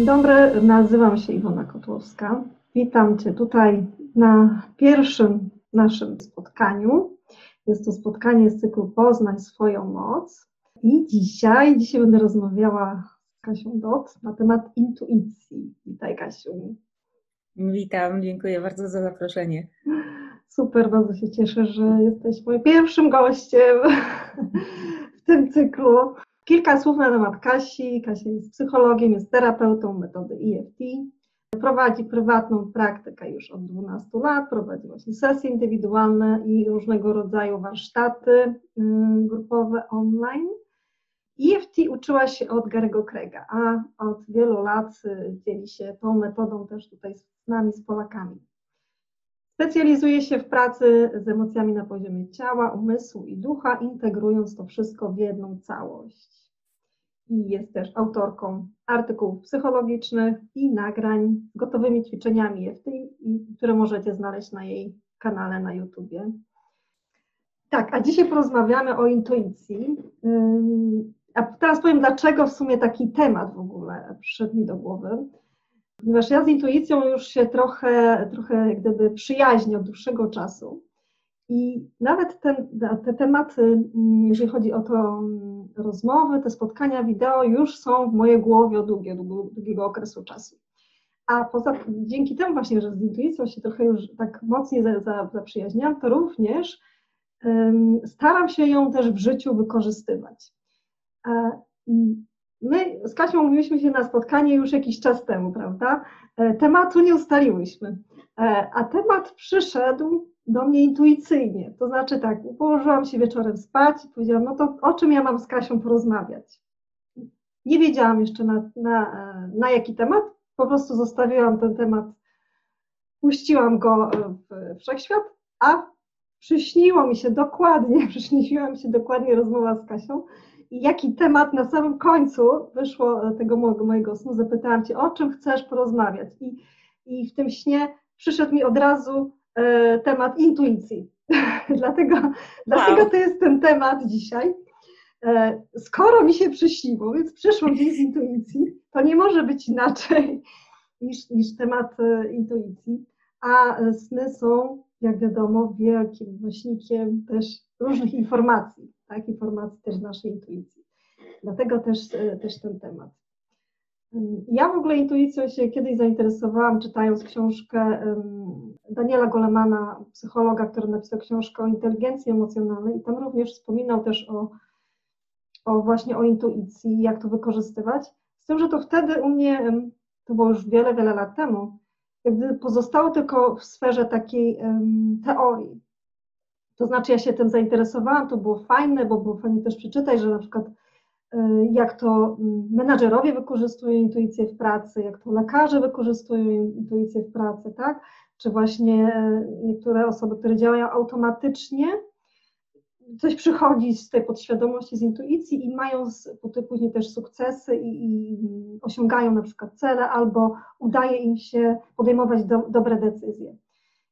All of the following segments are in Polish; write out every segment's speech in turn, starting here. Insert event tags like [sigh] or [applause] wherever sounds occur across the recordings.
Dzień dobry, nazywam się Iwona Kotłowska. Witam Cię tutaj na pierwszym naszym spotkaniu. Jest to spotkanie z cyklu Poznań swoją moc. I dzisiaj, dzisiaj będę rozmawiała z Kasią Dot na temat intuicji. Witaj Kasiu. Witam, dziękuję bardzo za zaproszenie. Super, bardzo się cieszę, że jesteś moim pierwszym gościem w tym cyklu. Kilka słów na temat Kasi. Kasia jest psychologiem, jest terapeutą metody EFT. Prowadzi prywatną praktykę już od 12 lat, prowadzi właśnie sesje indywidualne i różnego rodzaju warsztaty y, grupowe online. EFT uczyła się od Gary'ego Craiga, a od wielu lat y, dzieli się tą metodą też tutaj z nami, z Polakami. Specjalizuje się w pracy z emocjami na poziomie ciała, umysłu i ducha, integrując to wszystko w jedną całość i jest też autorką artykułów psychologicznych i nagrań z gotowymi ćwiczeniami które możecie znaleźć na jej kanale na YouTubie. Tak, a dzisiaj porozmawiamy o intuicji. A teraz powiem, dlaczego w sumie taki temat w ogóle przyszedł mi do głowy. Ponieważ ja z intuicją już się trochę, trochę jak gdyby przyjaźnię od dłuższego czasu. I nawet ten, te tematy, jeżeli chodzi o to rozmowy, te spotkania wideo już są w mojej głowie od długiego, długiego okresu czasu. A poza dzięki temu właśnie, że z intuicją się trochę już tak mocniej zaprzyjaźniłam, to również um, staram się ją też w życiu wykorzystywać. I my z Kasią mówiliśmy się na spotkanie już jakiś czas temu, prawda? E, tematu nie ustaliłyśmy, e, a temat przyszedł do mnie intuicyjnie. To znaczy tak, położyłam się wieczorem spać i powiedziałam, no to o czym ja mam z Kasią porozmawiać? Nie wiedziałam jeszcze na, na, na jaki temat, po prostu zostawiłam ten temat, puściłam go w wszechświat, a przyśniło mi się dokładnie, [laughs] przyśniła mi się dokładnie rozmowa z Kasią i jaki temat na samym końcu wyszło tego mojego, mojego snu, zapytałam Cię, o czym chcesz porozmawiać i, i w tym śnie przyszedł mi od razu temat intuicji. [laughs] dlatego, wow. dlatego to jest ten temat dzisiaj. E, skoro mi się przyśniło, więc przyszło gdzieś z intuicji, to nie może być inaczej [laughs] niż, niż temat e, intuicji. A sny są, jak wiadomo, wielkim nośnikiem też różnych informacji, tak? informacji też naszej intuicji. Dlatego też, też ten temat. Ja w ogóle intuicją się kiedyś zainteresowałam, czytając książkę Daniela Golemana, psychologa, który napisał książkę o inteligencji emocjonalnej i tam również wspominał też o, o właśnie o intuicji, jak to wykorzystywać. Z tym, że to wtedy u mnie, to było już wiele, wiele lat temu, jakby pozostało tylko w sferze takiej um, teorii. To znaczy ja się tym zainteresowałam, to było fajne, bo było fajnie też przeczytać, że na przykład Y, jak to mm, menadżerowie wykorzystują intuicję w pracy, jak to lekarze wykorzystują intuicję w pracy, tak? Czy właśnie niektóre osoby, które działają automatycznie, coś przychodzi z tej podświadomości, z intuicji i mają później też sukcesy i, i, osiągają na przykład cele, albo udaje im się podejmować do, dobre decyzje.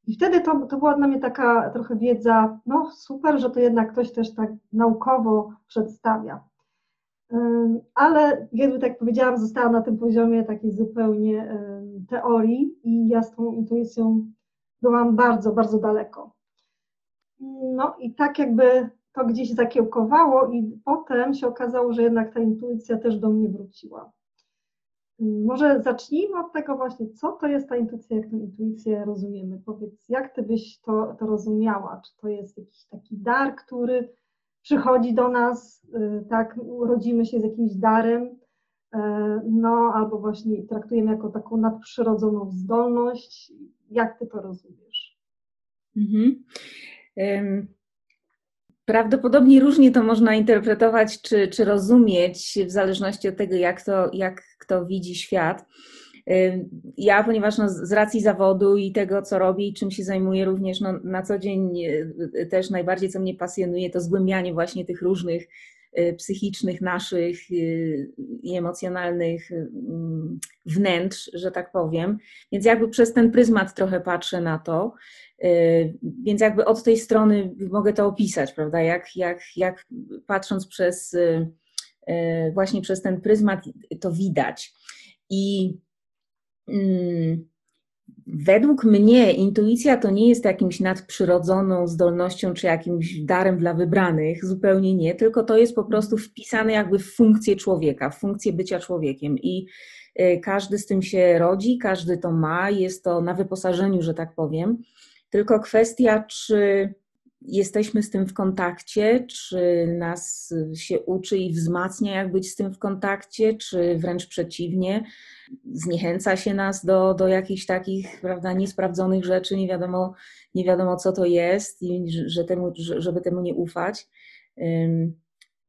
I wtedy to, to była dla mnie taka trochę wiedza, no super, że to jednak ktoś też tak naukowo przedstawia ale jakby tak powiedziałam, zostałam na tym poziomie takiej zupełnie teorii i ja z tą intuicją byłam bardzo, bardzo daleko. No i tak jakby to gdzieś zakiełkowało i potem się okazało, że jednak ta intuicja też do mnie wróciła. Może zacznijmy od tego właśnie, co to jest ta intuicja, jak tę intuicję rozumiemy. Powiedz, jak ty byś to, to rozumiała? Czy to jest jakiś taki dar, który przychodzi do nas, y, tak, urodzimy się z jakimś darem, no albo właśnie traktujemy jako taką nadprzyrodzoną zdolność. Jak ty to rozumiesz? Mhm. Prawdopodobnie różnie to można interpretować czy, czy rozumieć, w zależności od tego, jak, to, jak kto widzi świat. Ja, ponieważ no, z racji zawodu i tego, co robię i czym się zajmuję, również no, na co dzień e, też najbardziej, co mnie pasjonuje, to zgłębianie właśnie tych różnych e, psychicznych naszych e, i emocjonalnych mm, wnętrz, że tak powiem. Więc jakby przez ten pryzmat trochę patrzę na to. Więc jakby od tej strony mogę to opisać, prawda? Jak, jak, jak patrząc przez właśnie przez ten pryzmat to widać. I mm, według mnie intuicja to nie jest jakimś nadprzyrodzoną zdolnością czy jakimś darem dla wybranych, zupełnie nie, tylko to jest po prostu wpisane jakby w funkcję człowieka, w funkcję bycia człowiekiem. I y, każdy z tym się rodzi, każdy to ma, jest to na wyposażeniu, że tak powiem. Tylko kwestia, czy jesteśmy z tym w kontakcie, czy nas się uczy i wzmacnia, jak być z tym w kontakcie, czy wręcz przeciwnie, zniechęca się nas do, do jakichś takich, prawda, niesprawdzonych rzeczy, nie wiadomo, nie wiadomo co to jest i że temu, żeby temu nie ufać.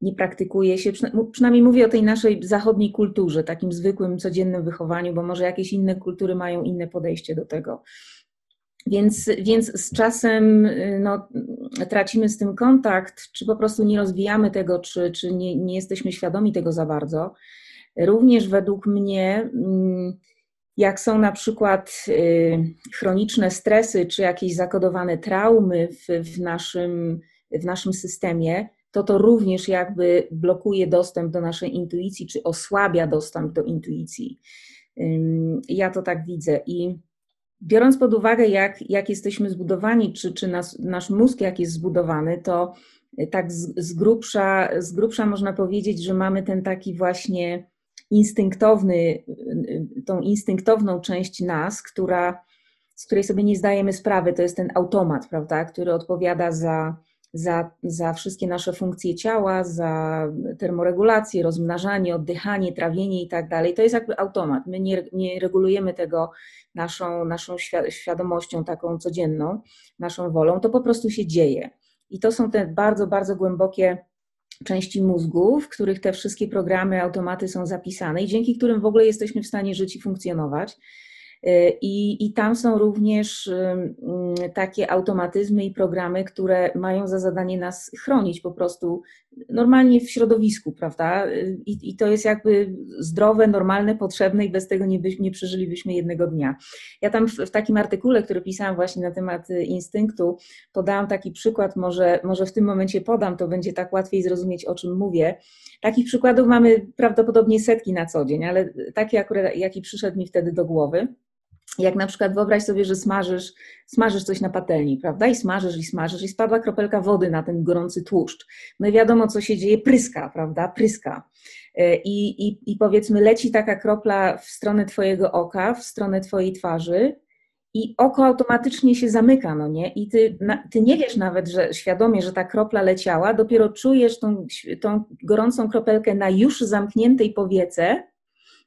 Nie praktykuje się, przynajmniej mówię o tej naszej zachodniej kulturze, takim zwykłym, codziennym wychowaniu, bo może jakieś inne kultury mają inne podejście do tego. Więc, więc z czasem y, no, tracimy z tym kontakt, czy po prostu nie rozwijamy tego, czy, czy nie, nie jesteśmy świadomi tego za bardzo. Również według mnie, mm, jak są na przykład y, chroniczne stresy, czy jakieś zakodowane traumy w, w, naszym, w naszym systemie, to to również jakby blokuje dostęp do naszej intuicji, czy osłabia dostęp do intuicji. Ja to tak widzę. I biorąc pod uwagę, jak, jak jesteśmy zbudowani, czy, czy nas, nasz mózg jak jest zbudowany, to tak z, z, grubsza, z grubsza można powiedzieć, że mamy ten taki właśnie instynktowny, tą instynktowną część nas, która, z której sobie nie zdajemy sprawy, to jest ten automat, prawda, który odpowiada za, za, za wszystkie nasze funkcje ciała, za termoregulację, rozmnażanie, oddychanie, trawienie i tak dalej. To jest jakby automat. My nie, nie regulujemy tego naszą, naszą świadomością taką codzienną, naszą wolą, to po prostu się dzieje. I to są te bardzo, bardzo głębokie części mózgu, w których te wszystkie programy, automaty są zapisane i dzięki którym w ogóle jesteśmy w stanie żyć i funkcjonować. Y, I, I tam są również takie automatyzmy i programy, które mają za zadanie nas chronić po prostu normalnie w środowisku, prawda? I, i to jest jakby zdrowe, normalne, potrzebne i bez tego nie, by, nie przeżylibyśmy jednego dnia. Ja tam w, w, takim artykule, który pisałam właśnie na temat y, instynktu, podałam taki przykład, może, może w tym momencie podam, to będzie tak łatwiej zrozumieć, o czym mówię. Takich przykładów mamy prawdopodobnie setki na co dzień, ale taki akurat, jaki przyszedł mi wtedy do głowy jak na przykład wyobraź sobie, że smażysz, smażysz coś na patelni, prawda? I smażysz, i smażysz, i spadła kropelka wody na ten gorący tłuszcz. No i wiadomo, co się dzieje, pryska, prawda? Pryska. E, I, i, I powiedzmy, leci taka kropla w stronę Twojego oka, w stronę Twojej twarzy, i oko automatycznie się zamyka, no nie? I ty, na, ty nie wiesz nawet, że świadomie, że ta kropla leciała, dopiero czujesz tą, tą gorącą kropelkę na już zamkniętej powiece,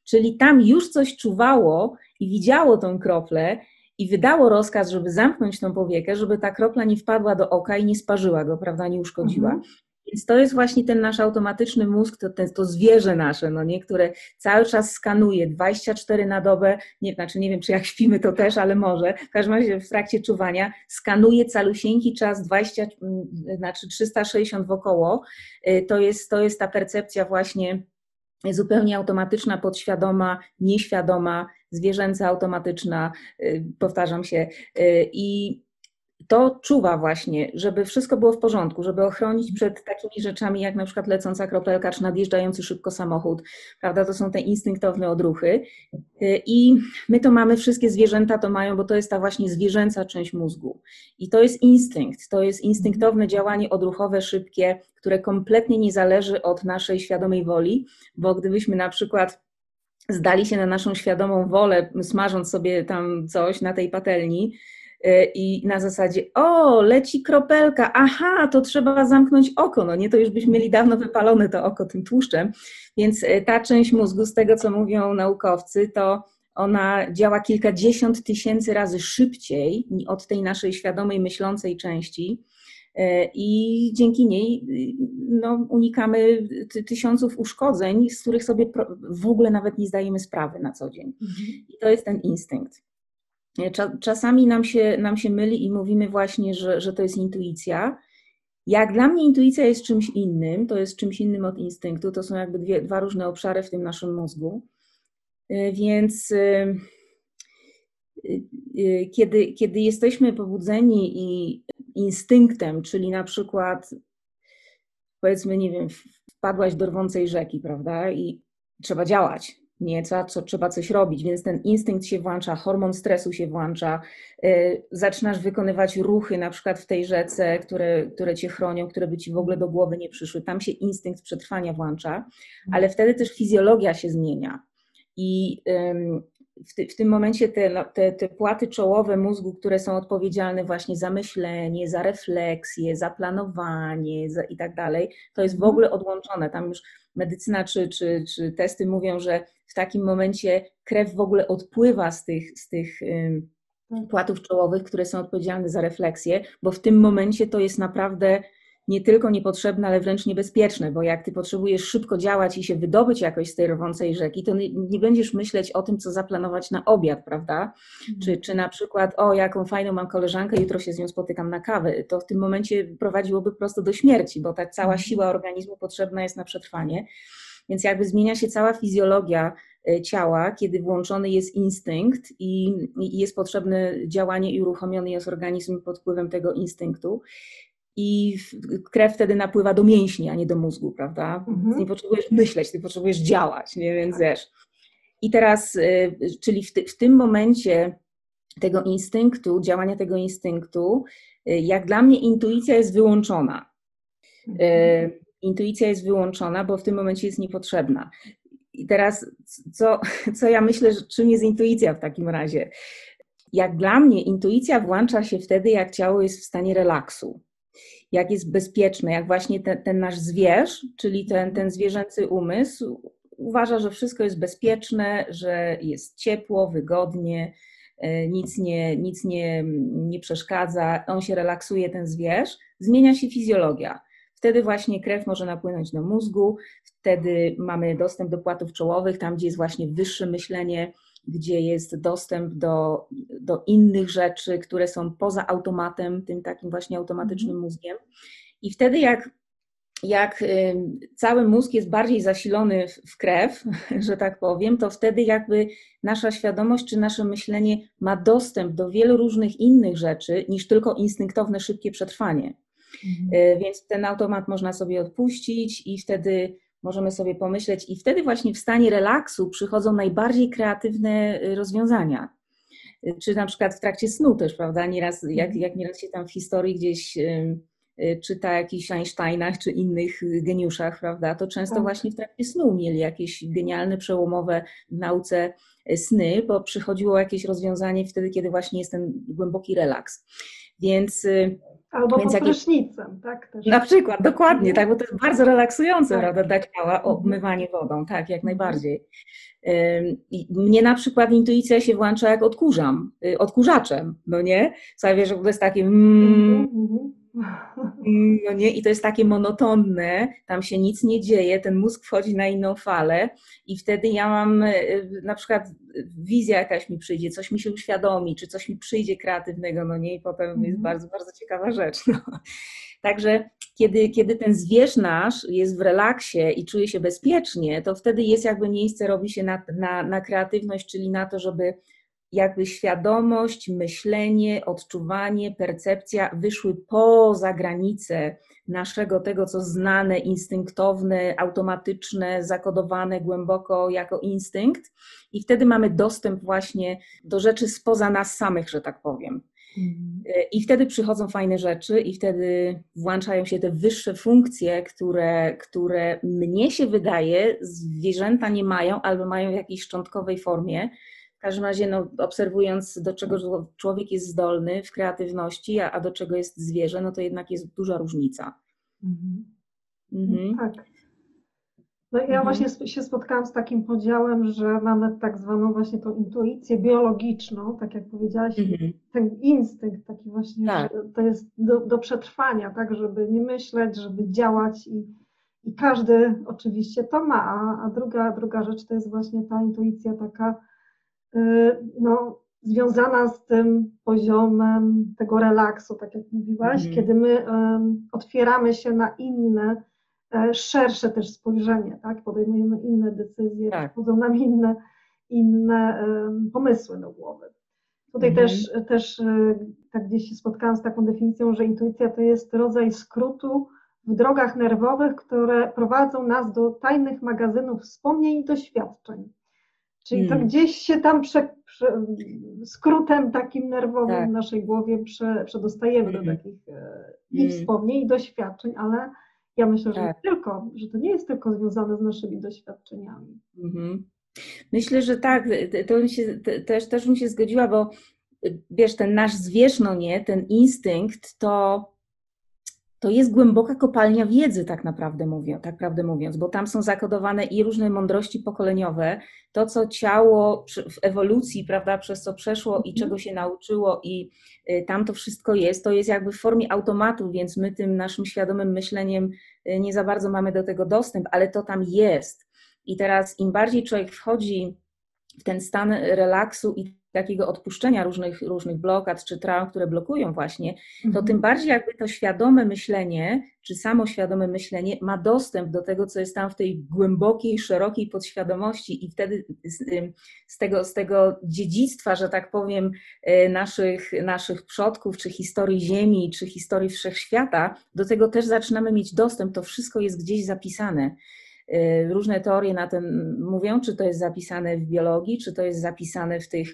czyli tam już coś czuwało i widziało tą kroplę i wydało rozkaz, żeby zamknąć tą powiekę, żeby ta kropla nie wpadła do oka i nie sparzyła go, prawda, nie uszkodziła. Mhm. Więc to jest właśnie ten nasz automatyczny mózg, to, to, to zwierzę nasze, no nie, które cały czas skanuje 24 na dobę, nie, znaczy nie wiem, czy jak śpimy to też, ale może, w każdym razie w trakcie czuwania, skanuje calusieńki czas 20, znaczy 360 wokoło. Y, to jest, to jest ta percepcja właśnie zupełnie automatyczna, podświadoma, nieświadoma, zwierzęca, automatyczna, y, powtarzam się. Y, I to czuwa właśnie, żeby wszystko było w porządku, żeby ochronić przed takimi rzeczami jak na przykład lecąca kropelka czy nadjeżdżający szybko samochód, prawda? To są te instynktowne odruchy. Y, I my to mamy, wszystkie zwierzęta to mają, bo to jest ta właśnie zwierzęca część mózgu. I to jest instynkt, to jest instynktowne działanie odruchowe, szybkie, które kompletnie nie zależy od naszej świadomej woli, bo gdybyśmy na przykład zdali się na naszą świadomą wolę, smażąc sobie tam coś na tej patelni, y, i na zasadzie, o, leci kropelka, aha, to trzeba zamknąć oko. No nie, to już byśmy mieli dawno wypalone to oko tym tłuszczem. Więc y, ta część mózgu, z tego co mówią naukowcy, to ona działa kilkadziesiąt tysięcy razy szybciej od tej naszej świadomej, myślącej części. E, i dzięki niej no, unikamy tysiąców uszkodzeń, z których sobie w ogóle nawet nie zdajemy sprawy na co dzień. Mhm. I to jest ten instynkt. Czasami nam się, nam się myli i mówimy właśnie, że, że to jest intuicja. Jak dla mnie intuicja jest czymś innym, to jest czymś innym od instynktu, to są jakby dwie, dwa różne obszary w tym naszym mózgu. E, więc kiedy, kiedy jesteśmy pobudzeni i instynktem, czyli na przykład powiedzmy, nie wiem, wpadłaś do rwącej rzeki, prawda? I trzeba działać. nie, co, co trzeba coś robić, więc ten instynkt się włącza, hormon stresu się włącza, yy, zaczynasz wykonywać ruchy na przykład w tej rzece, które, które cię chronią, które by ci w ogóle do głowy nie przyszły. Tam się instynkt przetrwania włącza, ale wtedy też fizjologia się zmienia. I yy, w, ty, w, tym momencie te, no, te, te płaty czołowe mózgu, które są odpowiedzialne właśnie za myślenie, za refleksję, za planowanie za i tak dalej, to jest w mhm. ogóle odłączone. Tam już medycyna czy, czy, czy testy mówią, że w takim momencie krew w ogóle odpływa z tych, z tych tak. płatów czołowych, które są odpowiedzialne za refleksję, bo w tym momencie to jest naprawdę nie tylko niepotrzebne, ale wręcz niebezpieczne, bo jak ty potrzebujesz szybko działać i się wydobyć jakoś z tej rwącej rzeki, to nie, nie będziesz myśleć o tym, co zaplanować na obiad, prawda? Mhm. Czy, czy na przykład, o, jaką fajną mam koleżankę, jutro się z nią spotykam na kawę. To w tym momencie prowadziłoby prosto do śmierci, bo ta cała mhm. siła organizmu potrzebna jest na przetrwanie. Więc jakby zmienia się cała fizjologia e, ciała, kiedy włączony jest instynkt i, i jest potrzebne działanie i uruchomiony jest organizm pod wpływem tego instynktu i krew wtedy napływa do mięśni, a nie do mózgu, prawda? Mhm. Nie potrzebujesz myśleć, ty potrzebujesz działać, nie? Więc tak. wiesz. I teraz, y, czyli w, ty, w tym momencie tego instynktu, działania tego instynktu, y, jak dla mnie intuicja jest wyłączona. Y, mhm. Intuicja jest wyłączona, bo w tym momencie jest niepotrzebna. I teraz, co, co ja myślę, czym jest intuicja w takim razie? Jak dla mnie, intuicja włącza się wtedy, jak ciało jest w stanie relaksu jak jest bezpieczne, jak właśnie ten, ten nasz zwierz, czyli ten, ten zwierzęcy umysł, uważa, że wszystko jest bezpieczne, że jest ciepło, wygodnie, e, nic nie, nic nie, nie przeszkadza, on się relaksuje, ten zwierz, zmienia się fizjologia. Wtedy właśnie krew może napłynąć do mózgu, wtedy mamy dostęp do płatów czołowych, tam gdzie jest właśnie wyższe myślenie, gdzie jest dostęp do, do innych rzeczy, które są poza automatem, tym takim właśnie automatycznym mhm. mózgiem. I wtedy, jak, jak cały mózg jest bardziej zasilony w krew, [laughs] że tak powiem, to wtedy jakby nasza świadomość czy nasze myślenie ma dostęp do wielu różnych innych rzeczy niż tylko instynktowne, szybkie przetrwanie. Mhm. Y, więc ten automat można sobie odpuścić i wtedy możemy sobie pomyśleć, i wtedy właśnie w stanie relaksu przychodzą najbardziej kreatywne y, rozwiązania. Y, czy na przykład w trakcie snu też, prawda? Nieraz, jak, mhm. jak nieraz się tam w historii gdzieś y, czyta jakichś Einsteinach czy innych geniuszach, prawda? To często tak. właśnie w trakcie snu mieli jakieś genialne, przełomowe w nauce sny, bo przychodziło jakieś rozwiązanie wtedy, kiedy właśnie jest ten głęboki relaks. Więc Albo Więc pod prysznicem, tak? Też. Na przykład, dokładnie, tak, bo to jest bardzo relaksujące, tak. prawda, dla ciała, mhm. obmywanie wodą, tak, jak najbardziej. I mnie na przykład intuicja się włącza, jak odkurzam, y, odkurzaczem, no nie? Co wiesz, że to jest takie mm, mm [laughs] no nie? I to jest takie monotonne, tam się nic nie dzieje, ten mózg wchodzi na inną falę i wtedy ja mam y, na przykład wizja jakaś mi przyjdzie, coś mi się uświadomi, czy coś mi przyjdzie kreatywnego, no nie? I potem jest mhm. bardzo, bardzo ciekawa rzecz. No. [laughs] Także kiedy, kiedy ten zwierz nasz jest w relaksie i czuje się bezpiecznie, to wtedy jest jakby miejsce, robi się na, na, na kreatywność, czyli na to, żeby jakby świadomość, myślenie, odczuwanie, percepcja wyszły poza granice naszego tego, co znane, instynktowne, automatyczne, zakodowane głęboko jako instynkt, i wtedy mamy dostęp właśnie do rzeczy spoza nas samych, że tak powiem. Mhm. I wtedy przychodzą fajne rzeczy, i wtedy włączają się te wyższe funkcje, które, które mnie się wydaje, zwierzęta nie mają albo mają w jakiejś szczątkowej formie w każdym razie, no, obserwując, do czego człowiek jest zdolny w kreatywności, a, a do czego jest zwierzę, no to jednak jest duża różnica. Mhm. Mhm. Tak. No ja mhm. właśnie się spotkałam z takim podziałem, że mamy tak zwaną właśnie tą intuicję biologiczną, tak jak powiedziałaś, mhm. ten instynkt taki właśnie, tak. to jest do, do, przetrwania, tak, żeby nie myśleć, żeby działać i, i każdy oczywiście to ma, a, a druga, druga rzecz to jest właśnie ta intuicja taka no, związana z tym poziomem tego relaksu, tak jak mówiłaś, mm. kiedy my um, otwieramy się na inne, e, szersze też spojrzenie, tak? podejmujemy inne decyzje, tak. przychodzą nam inne, inne um, pomysły do głowy. Tutaj mm. też, też e, tak gdzieś się spotkałam z taką definicją, że intuicja to jest rodzaj skrótu w drogach nerwowych, które prowadzą nas do tajnych magazynów wspomnień i doświadczeń. Czyli to Mm. gdzieś się tam prze, prze, skrótem takim nerwowym Tak. w naszej głowie prze, przedostajemy do Mm. takich e, i Mm. wspomnień, i doświadczeń, ale ja myślę, że Tak. tylko, że to nie jest tylko związane z naszymi doświadczeniami. Mhm. Myślę, że tak, to bym się, te- też, też bym się zgodziła, bo y, wiesz, ten nasz zwierz, no nie, ten instynkt, to, to jest głęboka kopalnia wiedzy, tak naprawdę, mówią, tak prawdę mówiąc, bo tam są zakodowane i różne mądrości pokoleniowe, to, co ciało w ewolucji, prawda, przez co przeszło i Mhm. czego się nauczyło, i y, tam to wszystko jest, to jest jakby w formie automatu, więc my tym naszym świadomym myśleniem y, nie za bardzo mamy do tego dostęp, ale to tam jest. I teraz im bardziej człowiek wchodzi w ten stan relaksu i takiego odpuszczenia różnych, różnych blokad czy traum, które blokują właśnie, to Mhm. tym bardziej jakby to świadome myślenie, czy samoświadome myślenie ma dostęp do tego, co jest tam w tej głębokiej, szerokiej podświadomości i wtedy z, z, tego, z tego dziedzictwa, że tak powiem, y, naszych, naszych przodków, czy historii Ziemi, czy historii Wszechświata, do tego też zaczynamy mieć dostęp, to wszystko jest gdzieś zapisane. Y, Różne teorie na tym mówią, czy to jest zapisane w biologii, czy to jest zapisane w tych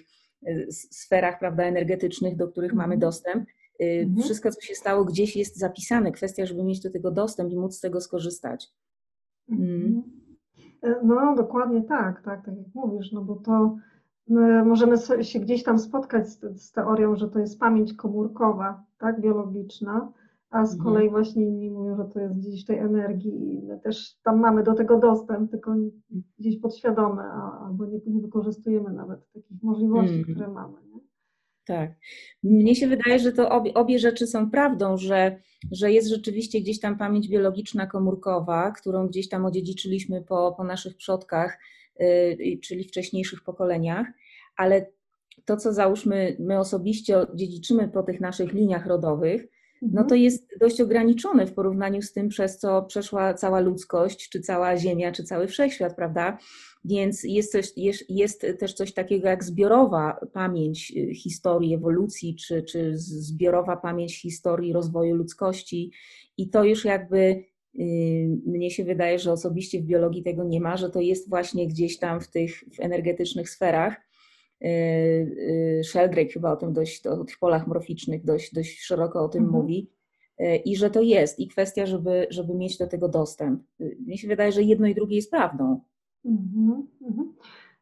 sferach prawda, energetycznych, do których mamy Mhm. dostęp. Y, Mhm. Wszystko, co się stało, gdzieś jest zapisane. Kwestia, żeby mieć do tego dostęp i móc z tego skorzystać. Mhm. E, No, dokładnie tak, tak, tak jak mówisz, no bo to my możemy się gdzieś tam spotkać z, z teorią, że to jest pamięć komórkowa, tak, biologiczna, a z Mhm. kolei właśnie inni mówią, że to jest gdzieś w tej energii i my też tam mamy do tego dostęp, tylko gdzieś podświadome, a, albo nie, nie wykorzystujemy nawet takich możliwości, Mhm. które mamy. Nie? Tak. Mnie się wydaje, że to obie, obie rzeczy są prawdą, że, że jest rzeczywiście gdzieś tam pamięć biologiczna komórkowa, którą gdzieś tam odziedziczyliśmy po, po naszych przodkach, yy, czyli wcześniejszych pokoleniach, ale to, co załóżmy my osobiście dziedziczymy po tych naszych liniach rodowych, no to jest dość ograniczone w porównaniu z tym, przez co przeszła cała ludzkość, czy cała Ziemia, czy cały wszechświat, prawda? Więc jest, coś, jest, jest też coś takiego jak zbiorowa pamięć y, historii ewolucji, czy, czy zbiorowa pamięć historii rozwoju ludzkości. I to już jakby y, mnie się wydaje, że osobiście w biologii tego nie ma, że to jest właśnie gdzieś tam w tych w energetycznych sferach. Y, y, Sheldrake chyba o tym dość, o tych polach morficznych dość, dość szeroko o tym Mhm. mówi. Y, I że to jest, i kwestia, żeby, żeby mieć do tego dostęp. Mnie się wydaje, że jedno i drugie jest prawdą. Mhm, mhm.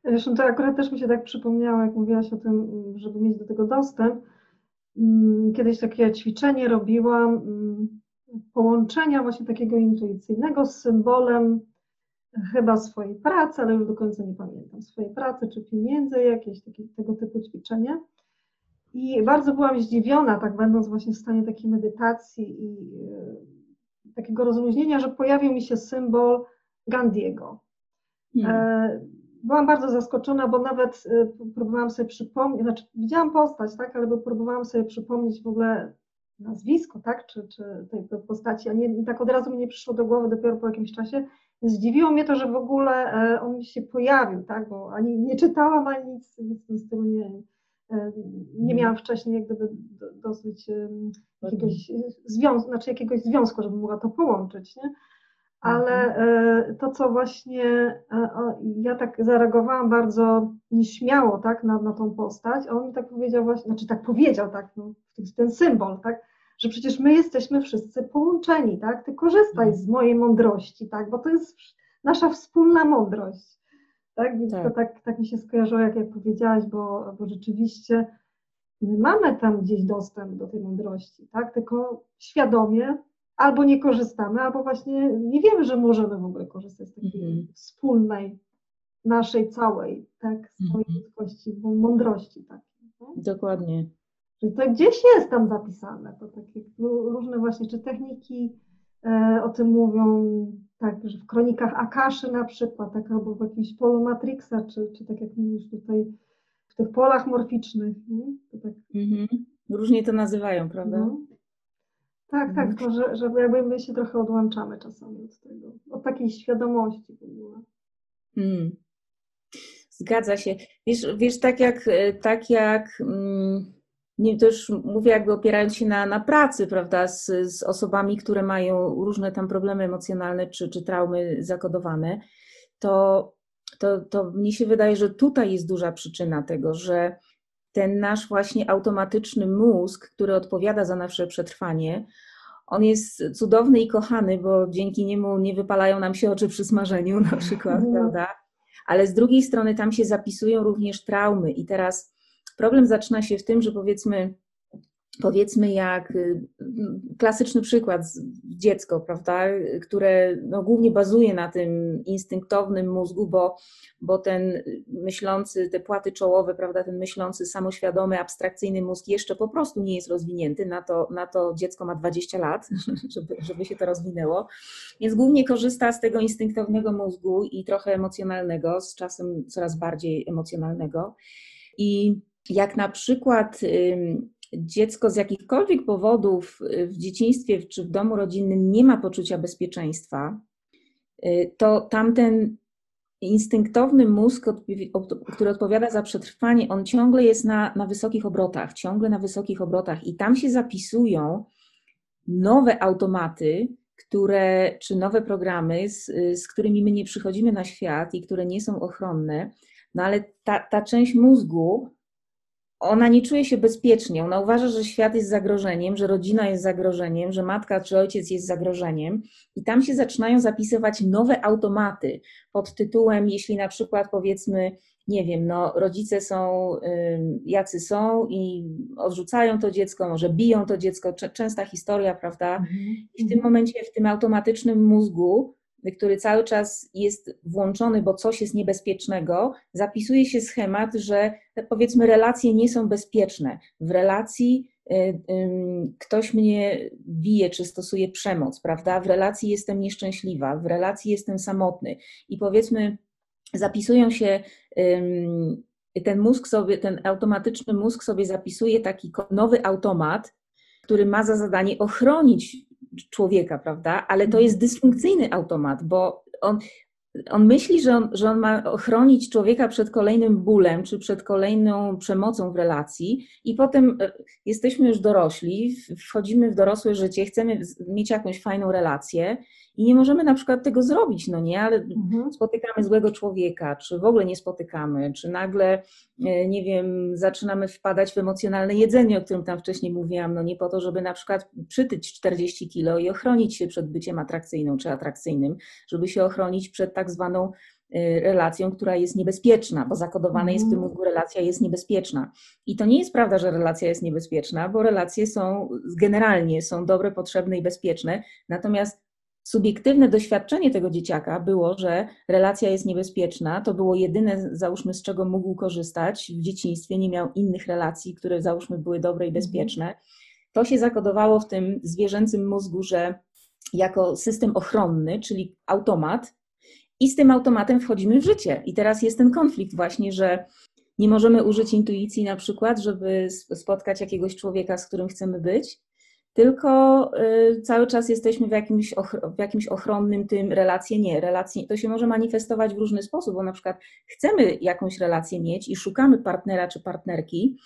Zresztą to akurat też mi się tak przypomniało, jak mówiłaś o tym, żeby mieć do tego dostęp. Mm, Kiedyś takie ćwiczenie robiłam, mm, połączenia właśnie takiego intuicyjnego z symbolem chyba swojej pracy, ale już do końca nie pamiętam, swojej pracy czy pieniędzy, jakieś takie, tego typu ćwiczenie. I bardzo byłam zdziwiona, tak będąc właśnie w stanie takiej medytacji i e, takiego rozluźnienia, że pojawił mi się symbol Gandiego. Hmm. E, Byłam bardzo zaskoczona, bo nawet e, próbowałam sobie przypomnieć, znaczy widziałam postać, tak, ale próbowałam sobie przypomnieć w ogóle nazwisko, tak, czy, czy tej tej postaci, a nie, tak od razu mi nie przyszło do głowy dopiero po jakimś czasie. Zdziwiło mnie to, że w ogóle e, on mi się pojawił, tak, bo ani nie czytałam, ani nic, nic w tym stylu nie, e, nie miałam wcześniej jak gdyby do- dosyć em, jakiegoś związku, znaczy jakiegoś związku, żebym mogła to połączyć, nie? Ale e, to, co właśnie e, ja tak zareagowałam bardzo nieśmiało, tak, na, na tą postać, a on mi tak powiedział właśnie, znaczy tak powiedział, tak, no, ten symbol, tak, że przecież my jesteśmy wszyscy połączeni, tak, ty korzystaj z mojej mądrości, tak, bo to jest nasza wspólna mądrość, tak, więc to Tak. tak, tak mi się skojarzyło, jak, jak powiedziałaś, bo, bo rzeczywiście my mamy tam gdzieś dostęp do tej mądrości, tak, tylko świadomie albo nie korzystamy, albo właśnie nie wiemy, że możemy w ogóle korzystać z takiej Mhm. wspólnej, naszej całej, tak, swojej ludzkości, bo mądrości tak? Dokładnie. Że to gdzieś jest tam zapisane, to takie ró- różne właśnie, czy techniki e, o tym mówią, tak, że w kronikach Akaszy na przykład, tak, albo w jakimś polu Matrixa, czy, czy tak jak mówisz tutaj, w tych polach morficznych, to tak Mhm. Różnie to nazywają, prawda? no. Tak, tak, Mhm. tylko że, że jakby my się trochę odłączamy czasami od tego, od takiej świadomości w ogóle. Mm. Zgadza się. Wiesz, wiesz tak jak, e, tak jak mm, nie, to już mówię jakby opierając się na, na pracy, prawda, z, z osobami, które mają różne tam problemy emocjonalne czy, czy traumy zakodowane, to, to, to mnie się wydaje, że tutaj jest duża przyczyna tego, że ten nasz właśnie automatyczny mózg, który odpowiada za nasze przetrwanie, on jest cudowny i kochany, bo dzięki niemu nie wypalają nam się oczy przy smażeniu na przykład, no. prawda? Ale z drugiej strony tam się zapisują również traumy i teraz problem zaczyna się w tym, że powiedzmy powiedzmy jak y, klasyczny przykład, dziecko, prawda, które no, głównie bazuje na tym instynktownym mózgu, bo, bo ten myślący, te płaty czołowe, prawda, ten myślący, samoświadomy, abstrakcyjny mózg jeszcze po prostu nie jest rozwinięty, na to, na to dziecko ma 20 lat, [laughs] żeby, żeby się to rozwinęło, więc głównie korzysta z tego instynktownego mózgu i trochę emocjonalnego, z czasem coraz bardziej emocjonalnego. I jak na przykład dziecko z jakichkolwiek powodów y, w dzieciństwie czy w domu rodzinnym nie ma poczucia bezpieczeństwa, y, to tamten instynktowny mózg, który odpowiada za przetrwanie, on ciągle jest na, na wysokich obrotach, ciągle na wysokich obrotach i tam się zapisują nowe automaty, które, czy nowe programy, z, z którymi my nie przychodzimy na świat i które nie są ochronne, no ale ta, ta część mózgu, ona nie czuje się bezpiecznie. Ona uważa, że świat jest zagrożeniem, że rodzina jest zagrożeniem, że matka czy ojciec jest zagrożeniem, i tam się zaczynają zapisywać nowe automaty pod tytułem, jeśli na przykład powiedzmy, nie wiem, no, rodzice są jacy są i odrzucają to dziecko, może biją to dziecko, częsta historia, prawda? Mhm. I w tym momencie, w tym automatycznym mózgu, który cały czas jest włączony, bo coś jest niebezpiecznego, zapisuje się schemat, że powiedzmy relacje nie są bezpieczne. W relacji y, ktoś mnie bije czy stosuje przemoc, prawda? W relacji jestem nieszczęśliwa, w relacji jestem samotny i powiedzmy zapisują się ten mózg sobie, ten automatyczny mózg sobie zapisuje taki nowy automat, który ma za zadanie ochronić człowieka, prawda? Ale to jest dysfunkcyjny automat, bo on, on myśli, że on, że on ma ochronić człowieka przed kolejnym bólem czy przed kolejną przemocą w relacji, i potem e, jesteśmy już dorośli, wchodzimy w dorosłe życie, chcemy mieć jakąś fajną relację i nie możemy na przykład tego zrobić, no nie, ale mhm. spotykamy złego człowieka, czy w ogóle nie spotykamy, czy nagle, e, nie wiem, zaczynamy wpadać w emocjonalne jedzenie, o którym tam wcześniej mówiłam, no nie po to, żeby na przykład przytyć 40 kilo i ochronić się przed byciem atrakcyjną czy atrakcyjnym, żeby się ochronić przed tak zwaną e, relacją, która jest niebezpieczna, bo zakodowane jest w tym mhm. mózgu, relacja jest niebezpieczna. I to nie jest prawda, że relacja jest niebezpieczna, bo relacje są generalnie są dobre, potrzebne i bezpieczne, natomiast subiektywne doświadczenie tego dzieciaka było, że relacja jest niebezpieczna. To było jedyne, załóżmy, z czego mógł korzystać. W dzieciństwie nie miał innych relacji, które, załóżmy, były dobre i mhm. bezpieczne. To się zakodowało w tym zwierzęcym mózgu, że jako system ochronny, czyli automat, i z tym automatem wchodzimy w życie. I teraz jest ten konflikt właśnie, że nie możemy użyć intuicji na przykład, żeby spotkać jakiegoś człowieka, z którym chcemy być, tylko y, cały czas jesteśmy w jakimś, w jakimś ochronnym tym relacje nie. Relacje, to się może manifestować w różny sposób, bo na przykład chcemy jakąś relację mieć i szukamy partnera czy partnerki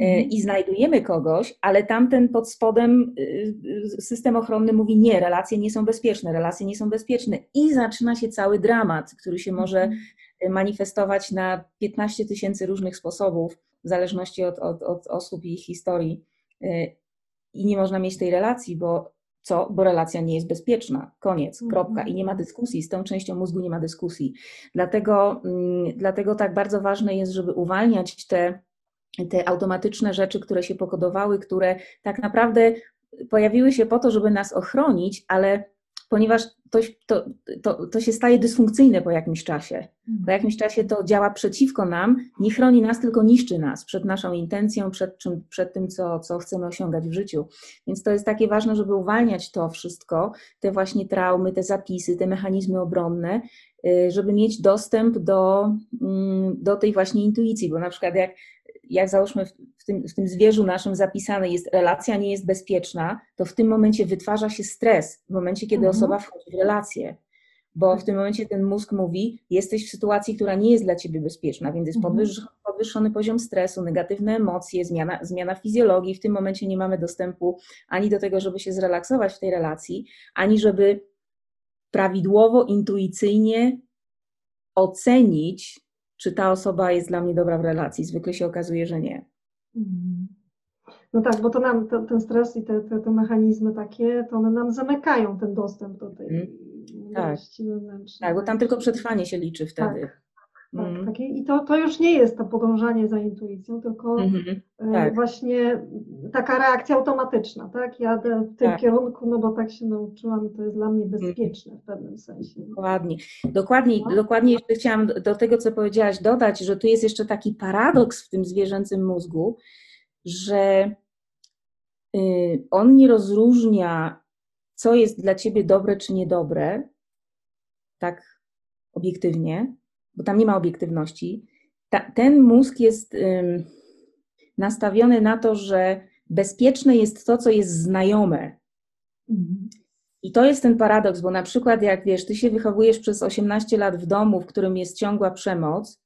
y, mhm. i znajdujemy kogoś, ale tamten pod spodem y, system ochronny mówi nie, relacje nie są bezpieczne, relacje nie są bezpieczne i zaczyna się cały dramat, który się może mhm. manifestować na 15 tysięcy różnych sposobów, w zależności od, od, od osób i ich historii i nie można mieć tej relacji, bo co? Bo relacja nie jest bezpieczna. Koniec, mhm. kropka. I nie ma dyskusji, z tą częścią mózgu nie ma dyskusji. Dlatego, mm, dlatego tak bardzo ważne jest, żeby uwalniać te, te automatyczne rzeczy, które się pokodowały, które tak naprawdę pojawiły się po to, żeby nas ochronić, ale ponieważ to, to, to, to się staje dysfunkcyjne po jakimś czasie. Po jakimś czasie to działa przeciwko nam, nie chroni nas, tylko niszczy nas przed naszą intencją, przed, czym, przed tym, co, co chcemy osiągać w życiu. Więc to jest takie ważne, żeby uwalniać to wszystko, te właśnie traumy, te zapisy, te mechanizmy obronne, y, żeby mieć dostęp do, mm, do tej właśnie intuicji, bo na przykład jak jak załóżmy w tym, w tym zwierzu naszym zapisane jest, relacja nie jest bezpieczna, to w tym momencie wytwarza się stres, w momencie, kiedy mhm. osoba wchodzi w relację. Bo w tym momencie ten mózg mówi, jesteś w sytuacji, która nie jest dla ciebie bezpieczna, więc jest mhm. podwyższony poziom stresu, negatywne emocje, zmiana, zmiana fizjologii. W tym momencie nie mamy dostępu ani do tego, żeby się zrelaksować w tej relacji, ani żeby prawidłowo, intuicyjnie ocenić, czy ta osoba jest dla mnie dobra w relacji. Zwykle się okazuje, że nie. Mhm. No tak, bo to nam to, ten stres i te, te, te, mechanizmy takie, to one nam zamykają ten dostęp do tej mm. tak. wewnętrznej. Tak, bo tam tylko przetrwanie się liczy wtedy. Tak. Tak, mm. tak. I to, to już nie jest to podążanie za intuicją, tylko mm -hmm. tak. właśnie taka reakcja automatyczna, tak? Jadę w tym tak. kierunku, no bo tak się nauczyłam i to jest dla mnie mhm. bezpieczne w pewnym sensie. Dokładnie. Dokładnie, no? dokładnie jeszcze chciałam do tego, co powiedziałaś, dodać, że tu jest jeszcze taki paradoks w tym zwierzęcym mózgu, że y, on nie rozróżnia, co jest dla ciebie dobre czy niedobre, tak obiektywnie, bo tam nie ma obiektywności, ta, ten mózg jest ym, nastawiony na to, że bezpieczne jest to, co jest znajome. I to jest ten paradoks, bo na przykład jak wiesz, ty się wychowujesz przez 18 lat w domu, w którym jest ciągła przemoc,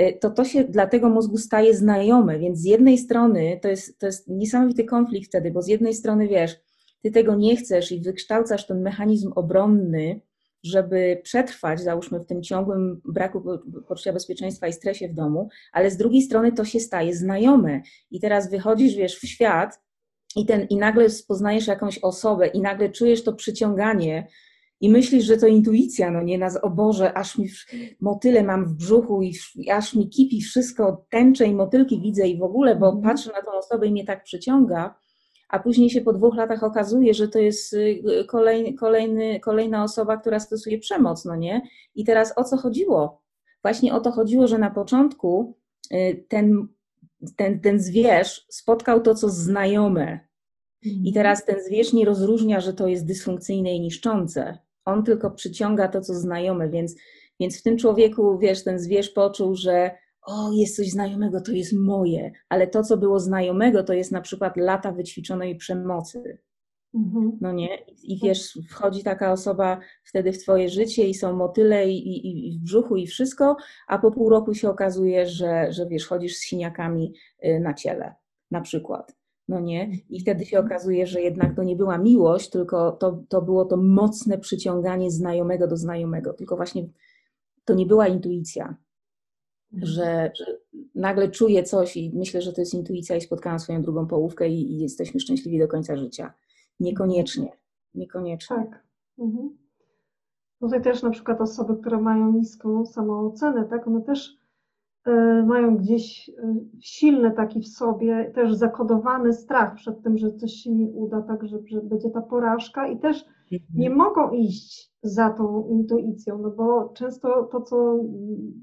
y, to to się dla tego mózgu staje znajome, więc z jednej strony to jest, to jest niesamowity konflikt wtedy, bo z jednej strony wiesz, ty tego nie chcesz i wykształcasz ten mechanizm obronny, żeby przetrwać, załóżmy, w tym ciągłym braku poczucia bezpieczeństwa i stresie w domu, ale z drugiej strony to się staje znajome. I teraz wychodzisz, wiesz, w świat i, ten, i nagle poznajesz jakąś osobę i nagle czujesz to przyciąganie i myślisz, że to intuicja, no nie, nas, o Boże, aż mi motyle mam w brzuchu i, i aż mi kipi wszystko, tęcze i motylki widzę i w ogóle, bo mm. patrzę na tą osobę i mnie tak przyciąga, a później się po dwóch latach okazuje, że to jest y, kolejny, kolejny, kolejna osoba, która stosuje przemoc, no nie? I teraz o co chodziło? Właśnie o to chodziło, że na początku y, ten, ten, ten zwierz spotkał to, co znajome. I mhm. teraz ten zwierz nie rozróżnia, że to jest dysfunkcyjne i niszczące. On tylko przyciąga to, co znajome, więc, więc w tym człowieku, wiesz, ten zwierz poczuł, że o, jest coś znajomego, to jest moje, ale to, co było znajomego, to jest na przykład lata wyćwiczonej przemocy. Mhm. No nie? I wiesz, wchodzi taka osoba wtedy w twoje życie i są motyle i, i, i, w brzuchu i wszystko, a po pół roku się okazuje, że, że wiesz, chodzisz z siniakami y, na ciele, na przykład. No nie? I wtedy się okazuje, że jednak to nie była miłość, tylko to, to było to mocne przyciąganie znajomego do znajomego, tylko właśnie to nie była intuicja, że, że, nagle czuję coś i myślę, że to jest intuicja i spotkałam swoją drugą połówkę i, i jesteśmy szczęśliwi do końca życia. Niekoniecznie. Niekoniecznie. Tak. Mhm. Tutaj też na przykład osoby, które mają niską samoocenę, tak, one też mają gdzieś y, silny taki w sobie, też zakodowany strach przed tym, że coś się nie uda, tak, że, że będzie ta porażka i też nie mhm. mogą iść za tą intuicją, no bo często to, co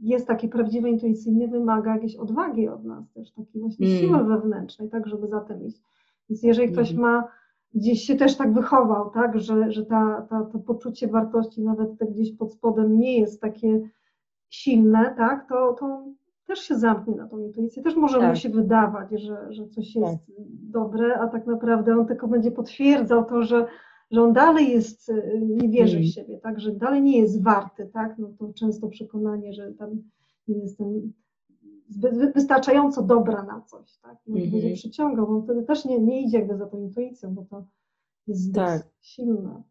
jest takie prawdziwe intuicyjne, wymaga jakiejś odwagi od nas, też takiej właśnie mm. siły wewnętrznej, tak, żeby za tym iść. Więc jeżeli ktoś mm. ma gdzieś się też tak wychował, tak, że, że ta, ta, to poczucie wartości nawet gdzieś pod spodem nie jest takie silne, tak, to, to też się zamknie na tą intuicję. Też może tak. mu się wydawać, że, że coś jest tak. dobre, a tak naprawdę on tylko będzie potwierdzał to, że że on dalej jest, y, nie wierzy w mm. siebie, tak, że dalej nie jest warty, tak, no to często przekonanie, że tam nie jestem wystarczająco dobra na coś, tak, no mm będzie przyciągał, on wtedy też nie, nie idzie jakby za tą intuicją, bo to jest tak. silne.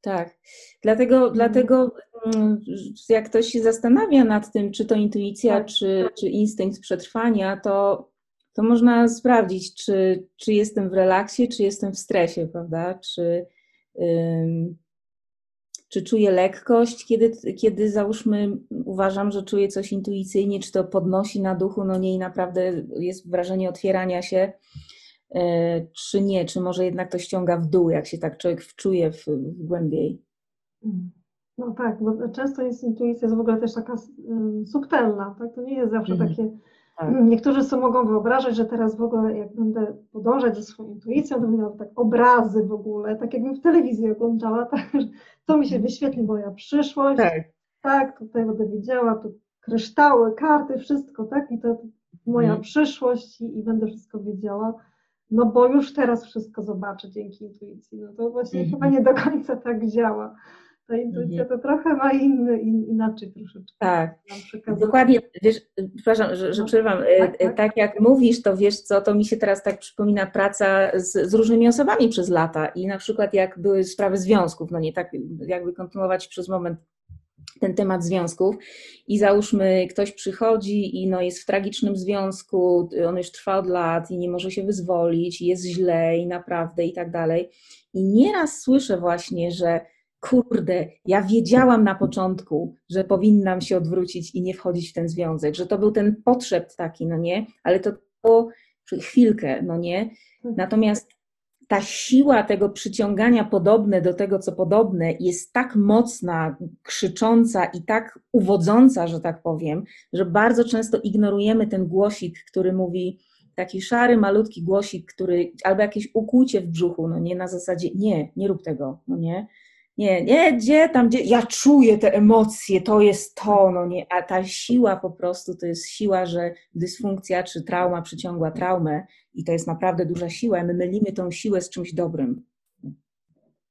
Tak, dlatego, mhm. dlatego mm, jak ktoś się zastanawia nad tym, czy to intuicja, tak. czy, czy instynkt przetrwania, to to można sprawdzić, czy, czy jestem w relaksie, czy jestem w stresie, prawda? Czy, ym, czy czuję lekkość, kiedy, kiedy załóżmy uważam, że czuję coś intuicyjnie, czy to podnosi na duchu, no nie i naprawdę jest wrażenie otwierania się, czy nie, czy może jednak to ściąga w dół, jak się tak człowiek wczuje w, w głębiej. No tak, bo często jest intuicja jest w ogóle też taka subtelna, tak? To nie jest zawsze mhm. takie tak. Niektórzy sobie mogą wyobrażać, że teraz w ogóle jak będę podążać za swoją intuicją, to będę tak obrazy w ogóle, tak jakbym w telewizji oglądała, [laughs] tak, to mi się wyświetli moja przyszłość, tak, tak tutaj będę wiedziała, tu kryształy, karty, wszystko, tak, i to moja hmm. przyszłość i, i, będę wszystko wiedziała, no bo już teraz wszystko zobaczę dzięki intuicji, no to właśnie hmm. chyba nie do końca tak działa. Ta intuicja to trochę ma inny, in, inaczej troszeczkę. Tak, dokładnie, wiesz, przepraszam, że, że no, przerwam, e, tak, tak. tak, jak mówisz, to wiesz co, to mi się teraz tak przypomina praca z, z, różnymi osobami przez lata i na przykład jak były sprawy związków, no nie tak jakby kontynuować przez moment ten temat związków i załóżmy, ktoś przychodzi i no jest w tragicznym związku, on już trwa od lat i nie może się wyzwolić, jest źle i naprawdę i tak dalej. I nieraz słyszę właśnie, że kurde, ja wiedziałam na początku, że powinnam się odwrócić i nie wchodzić w ten związek, że to był ten potrzeb taki, no nie, ale to było chwilkę, no nie. Natomiast ta siła tego przyciągania podobne do tego, co podobne, jest tak mocna, krzycząca i tak uwodząca, że tak powiem, że bardzo często ignorujemy ten głosik, który mówi, taki szary, malutki głosik, który albo jakieś ukłucie w brzuchu, no nie na zasadzie, nie, nie rób tego, no nie. Nie, nie, gdzie tam, gdzie. Ja czuję te emocje, to jest to, no nie. A ta siła po prostu to jest siła, że dysfunkcja czy trauma przyciągła traumę i to jest naprawdę duża siła. My mylimy tą siłę z czymś dobrym.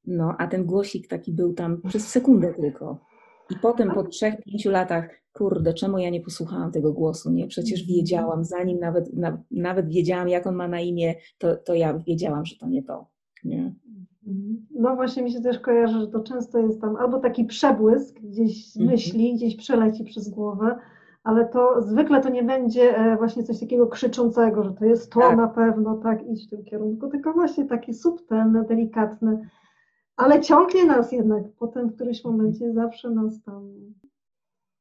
No, a ten głosik taki był tam przez sekundę tylko. I potem po trzech, pięciu latach, kurde, czemu ja nie posłuchałam tego głosu, nie? Przecież wiedziałam, zanim nawet, na, nawet wiedziałam, jak on ma na imię, to, to ja wiedziałam, że to nie to, nie? Mhm. No właśnie mi się też kojarzy, że to często jest tam albo taki przebłysk gdzieś mhm. myśli, gdzieś przeleci przez głowę, ale to zwykle to nie będzie e, właśnie coś takiego krzyczącego, że to jest to tak. na pewno, tak, idź w tym kierunku, tylko właśnie takie subtelne, delikatne, ale ciągnie nas jednak potem w którymś momencie zawsze nas tam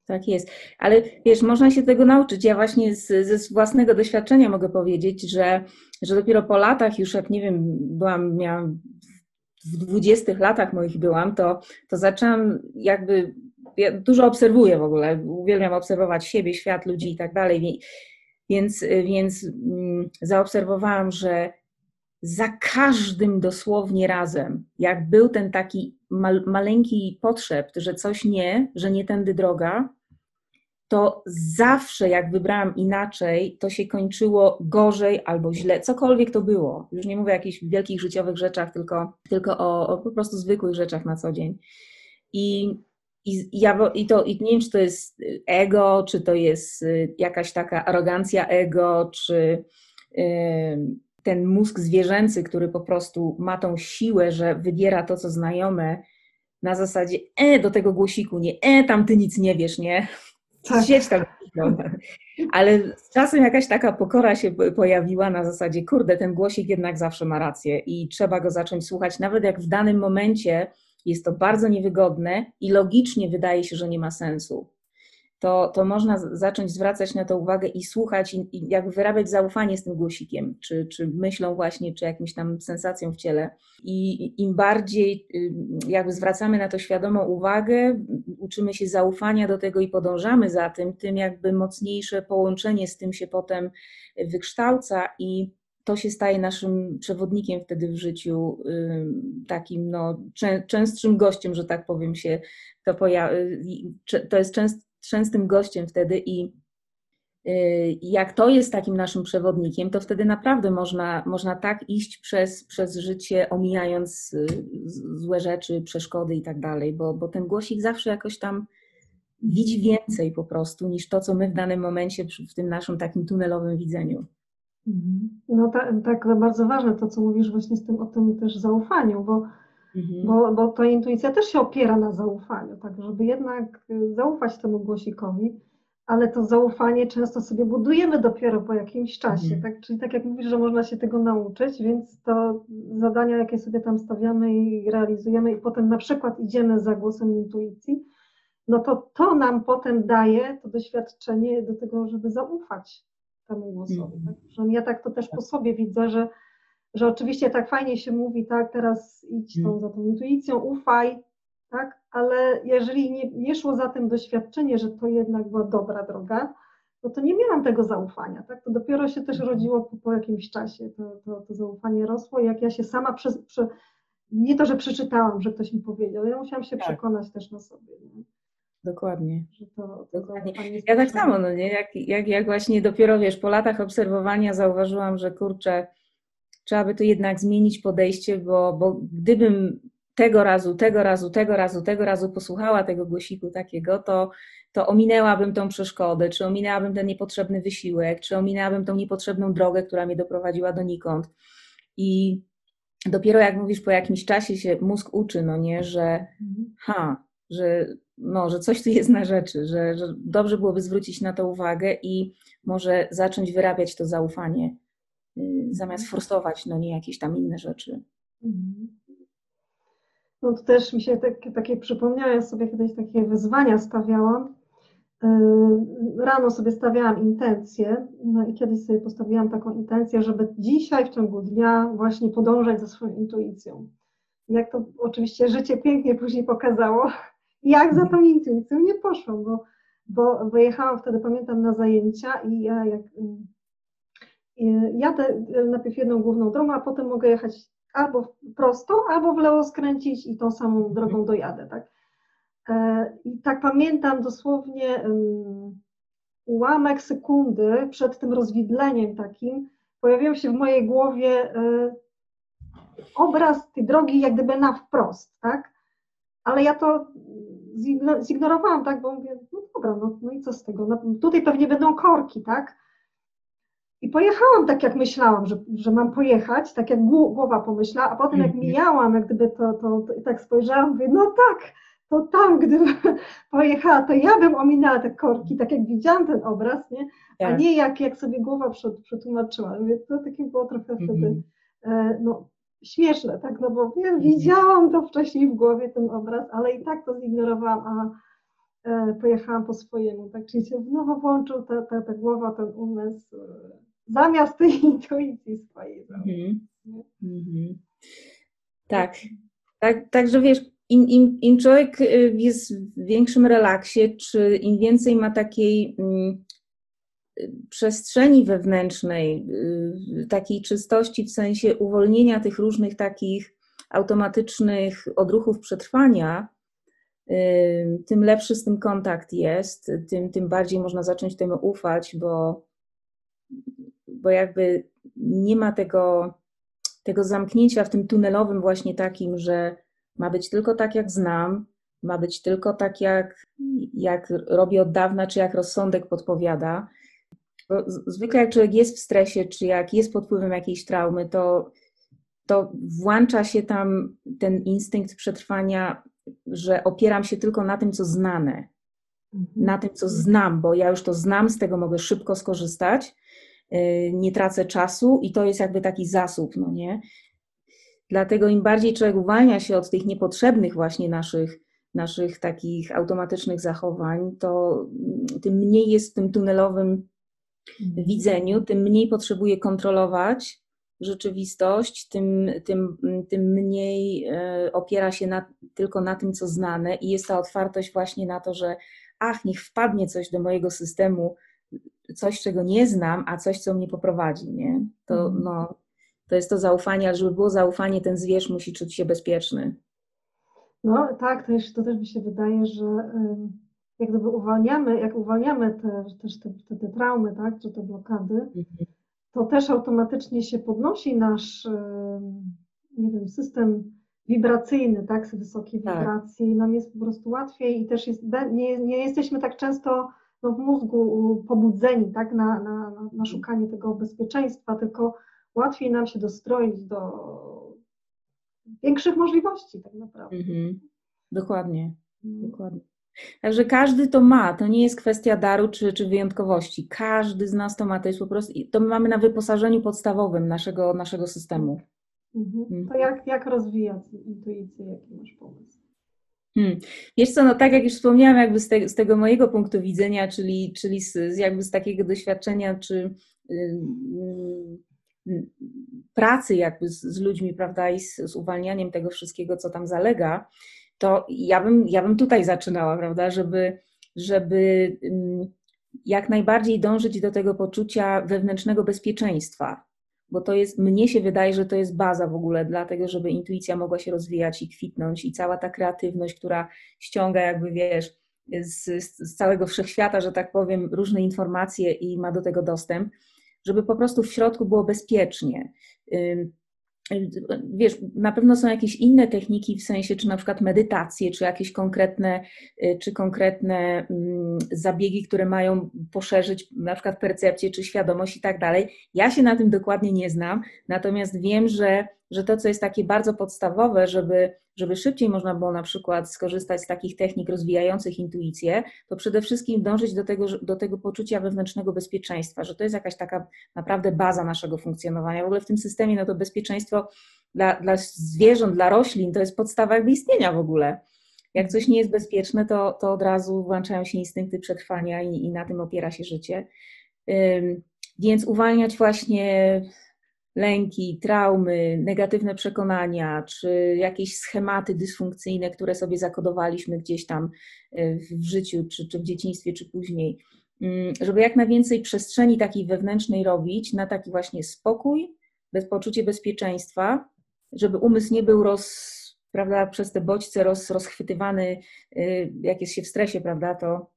tak jest. Ale wiesz, można się tego nauczyć. Ja właśnie z, ze własnego doświadczenia mogę powiedzieć, że, że dopiero po latach, już jak nie wiem, byłam, miałam w dwudziestych latach moich byłam, to, to zaczęłam jakby, ja dużo obserwuję w ogóle, uwielbiam obserwować siebie, świat, ludzi i tak dalej, więc, więc mm, zaobserwowałam, że za każdym dosłownie razem, jak był ten taki mal, maleńki potrzeb, że coś nie, że nie tędy droga, to zawsze jak wybrałam inaczej, to się kończyło gorzej albo źle, cokolwiek to było. Już nie mówię o jakichś wielkich życiowych rzeczach, tylko, tylko o, o po prostu zwykłych rzeczach na co dzień. I, i, ja, i to i nie wiem, czy to jest ego, czy to jest y, jakaś taka arogancja ego, czy ten mózg zwierzęcy, który po prostu ma tą siłę, że wybiera to, co znajome, na zasadzie, e, do tego głosiku, nie, e, tam ty nic nie wiesz, nie? Tak. wygląda. Ale z czasem jakaś taka pokora się pojawiła na zasadzie, kurde, ten głosik jednak zawsze ma rację i trzeba go zacząć słuchać, nawet jak w danym momencie jest to bardzo niewygodne i logicznie wydaje się, że nie ma sensu to, to można zacząć zwracać na to uwagę i słuchać, i, i jakby wyrabiać zaufanie z tym głosikiem, czy, czy myślą właśnie, czy jakimś tam sensacją w ciele. I im bardziej y, jakby zwracamy na to świadomą uwagę, uczymy się zaufania do tego i podążamy za tym, tym jakby mocniejsze połączenie z tym się potem wykształca i to się staje naszym przewodnikiem wtedy w życiu, takim no, częstszym gościem, że tak powiem się to pojawia. To jest częst, częstym gościem wtedy i y, jak to jest takim naszym przewodnikiem, to wtedy naprawdę można, można tak iść przez, przez życie, omijając y, złe rzeczy, przeszkody i tak dalej, bo, bo ten głosik zawsze jakoś tam widzi więcej po prostu niż to, co my w danym momencie w tym naszym takim tunelowym widzeniu. Mhm. No tak, tak bardzo ważne to, co mówisz właśnie z tym o tym też zaufaniu, bo Mhm. Bo, bo to intuicja też się opiera na zaufaniu, tak, żeby jednak y, zaufać temu głosikowi, ale to zaufanie często sobie budujemy dopiero po jakimś czasie, mhm. tak? Czyli tak jak mówisz, że można się tego nauczyć, więc to zadania, jakie sobie tam stawiamy i realizujemy i potem na przykład idziemy za głosem intuicji, no to to nam potem daje to doświadczenie do tego, żeby zaufać temu głosowi. Mhm. Tak? Że ja tak to też po sobie widzę, że że oczywiście tak fajnie się mówi, tak, teraz idź tą, mm. za tą intuicją, ufaj, tak, ale jeżeli nie, nie szło za tym doświadczenie, że to jednak była dobra droga, no to nie miałam tego zaufania, tak, to dopiero się też mhm. rodziło po, po jakimś czasie, to, to, to zaufanie rosło, jak ja się sama przez, prze, nie to, że przeczytałam, że ktoś mi powiedział, ja musiałam się tak. przekonać też na sobie. Nie? Dokładnie. To Dokładnie. Ja tak samo, no nie? Jak, jak, jak właśnie dopiero wiesz, po latach obserwowania zauważyłam, że kurczę, trzeba by to jednak zmienić podejście, bo, bo gdybym tego razu, tego razu, tego razu, tego razu posłuchała tego głosiku takiego, to, to ominęłabym tą przeszkodę, czy ominęłabym ten niepotrzebny wysiłek, czy ominęłabym tą niepotrzebną drogę, która mnie doprowadziła donikąd. I dopiero jak mówisz, po jakimś czasie się mózg uczy, no nie, że ha, że no, że coś tu jest na rzeczy, że, że dobrze byłoby zwrócić na to uwagę i może zacząć wyrabiać to zaufanie, zamiast mhm. forsować no nie jakieś tam inne rzeczy. Mhm. No to też mi się takie, takie przypomniało, sobie kiedyś takie wyzwania stawiałam. Y, rano sobie stawiałam intencję, no i kiedyś sobie postawiłam taką intencję, żeby dzisiaj w ciągu dnia właśnie podążać za swoją intuicją. Jak to oczywiście życie pięknie później pokazało, [laughs] jak za tą intuicją nie poszłam, bo, bo, bo jechałam wtedy, pamiętam, na zajęcia i ja jak y, jadę najpierw jedną główną drogą, a potem mogę jechać albo prosto, albo w lewo skręcić i tą samą mhm. drogą dojadę, tak? E, I tak pamiętam dosłownie ułamek sekundy przed tym rozwidleniem takim, pojawił się w mojej głowie e, obraz tej drogi jak gdyby na wprost, tak? Ale ja to zignorowałam, tak, bo mówię, no dobra, no, no i co z tego? No, tutaj pewnie będą korki, tak? I pojechałam tak, jak myślałam, że, że mam pojechać, tak jak głowa pomyślała, a potem jak mhm. mijałam, jak gdyby to, to, to i tak spojrzałam, mówię, no tak, to tam, gdybym [laughs] pojechała, to ja bym ominęła te korki, tak jak widziałam ten obraz, nie? a tak. nie jak, jak sobie głowa przetłumaczyła. Mówię, to takie było trochę wtedy mm -hmm. no, śmieszne, tak, no bo mhm. widziałam to wcześniej w głowie, ten obraz, ale i tak to zignorowałam, a e, pojechałam po swojemu, tak, czyli się znowu włączył ta, ta, ta głowa, ten umysł, zamiast tej [laughs] intuicji swojej. Mm -hmm. Tak, tak, także wiesz, im, im, im człowiek y, jest w większym relaksie, czy im więcej ma takiej mm, przestrzeni wewnętrznej, y, takiej czystości w sensie uwolnienia tych różnych takich automatycznych odruchów przetrwania, y, tym lepszy z tym kontakt jest, tym, tym bardziej można zacząć temu ufać, bo, bo jakby nie ma tego, tego zamknięcia w tym tunelowym właśnie takim, że ma być tylko tak, jak znam, ma być tylko tak, jak, jak robię od dawna, czy jak rozsądek podpowiada. Bo zwykle jak człowiek jest w stresie, czy jak jest pod wpływem jakiejś traumy, to, to włącza się tam ten instynkt przetrwania, że opieram się tylko na tym, co znane, mhm. na tym, co znam, bo ja już to znam, z tego mogę szybko skorzystać, nie tracę czasu i to jest jakby taki zasób, no nie? Dlatego im bardziej człowiek uwalnia się od tych niepotrzebnych właśnie naszych, naszych takich automatycznych zachowań, to tym mniej jest w tym tunelowym mhm. widzeniu, tym mniej potrzebuje kontrolować rzeczywistość, tym, tym, tym mniej e, opiera się na, tylko na tym, co znane i jest ta otwartość właśnie na to, że ach, niech wpadnie coś do mojego systemu, coś, czego nie znam, a coś, co mnie poprowadzi, nie? To, mhm. no, to jest to zaufanie, ale żeby było zaufanie, ten zwierz musi czuć się bezpieczny. No tak, też, to też mi się wydaje, że jak gdyby uwalniamy, jak uwalniamy te, też te, te, te traumy, tak, czy te blokady, mhm. to też automatycznie się podnosi nasz, nie wiem, system wibracyjny, tak, z wysokiej tak. wibracji, nam jest po prostu łatwiej i też jest, nie, nie jesteśmy tak często no, w mózgu pobudzeni, tak, na, na, na szukanie tego bezpieczeństwa, tylko łatwiej nam się dostroić do większych możliwości tak naprawdę. Mhm. Dokładnie, mhm. dokładnie. Także każdy to ma, to nie jest kwestia daru czy, czy wyjątkowości. Każdy z nas to ma, to jest po prostu, to my mamy na wyposażeniu podstawowym naszego, naszego systemu. Mhm. mhm. To jak, jak rozwijać intuicję, jaki masz pomysł? Hmm. Wiesz co, no tak jak już wspomniałam, jakby z, te, z tego mojego punktu widzenia, czyli, czyli z, jakby z takiego doświadczenia, czy yy, pracy jakby z, z ludźmi, prawda, i z, z, uwalnianiem tego wszystkiego, co tam zalega, to ja bym, ja bym tutaj zaczynała, prawda, żeby, żeby jak najbardziej dążyć do tego poczucia wewnętrznego bezpieczeństwa, bo to jest, mnie się wydaje, że to jest baza w ogóle dlatego, żeby intuicja mogła się rozwijać i kwitnąć i cała ta kreatywność, która ściąga jakby, wiesz, z, z całego wszechświata, że tak powiem, różne informacje i ma do tego dostęp, żeby po prostu w środku było bezpiecznie. Wiesz, na pewno są jakieś inne techniki, w sensie, czy na przykład medytacje, czy jakieś konkretne, y, czy konkretne mm, zabiegi, które mają poszerzyć na przykład percepcję, czy świadomość i tak dalej. Ja się na tym dokładnie nie znam, natomiast wiem, że, że to, co jest takie bardzo podstawowe, żeby żeby szybciej można było na przykład skorzystać z takich technik rozwijających intuicję, to przede wszystkim dążyć do tego, do tego poczucia wewnętrznego bezpieczeństwa, że to jest jakaś taka naprawdę baza naszego funkcjonowania. W ogóle w tym systemie no to bezpieczeństwo dla, dla zwierząt, dla roślin to jest podstawa jakby istnienia w ogóle. Jak coś nie jest bezpieczne, to, to od razu włączają się instynkty przetrwania i, i na tym opiera się życie. Więc uwalniać właśnie lęki, traumy, negatywne przekonania, czy jakieś schematy dysfunkcyjne, które sobie zakodowaliśmy gdzieś tam e, w życiu, czy, czy w dzieciństwie, czy później, mm, żeby jak najwięcej przestrzeni takiej wewnętrznej robić na taki właśnie spokój, bez poczucie bezpieczeństwa, żeby umysł nie był roz, prawda, przez te bodźce roz, rozchwytywany, e, jak jest się w stresie, prawda, to,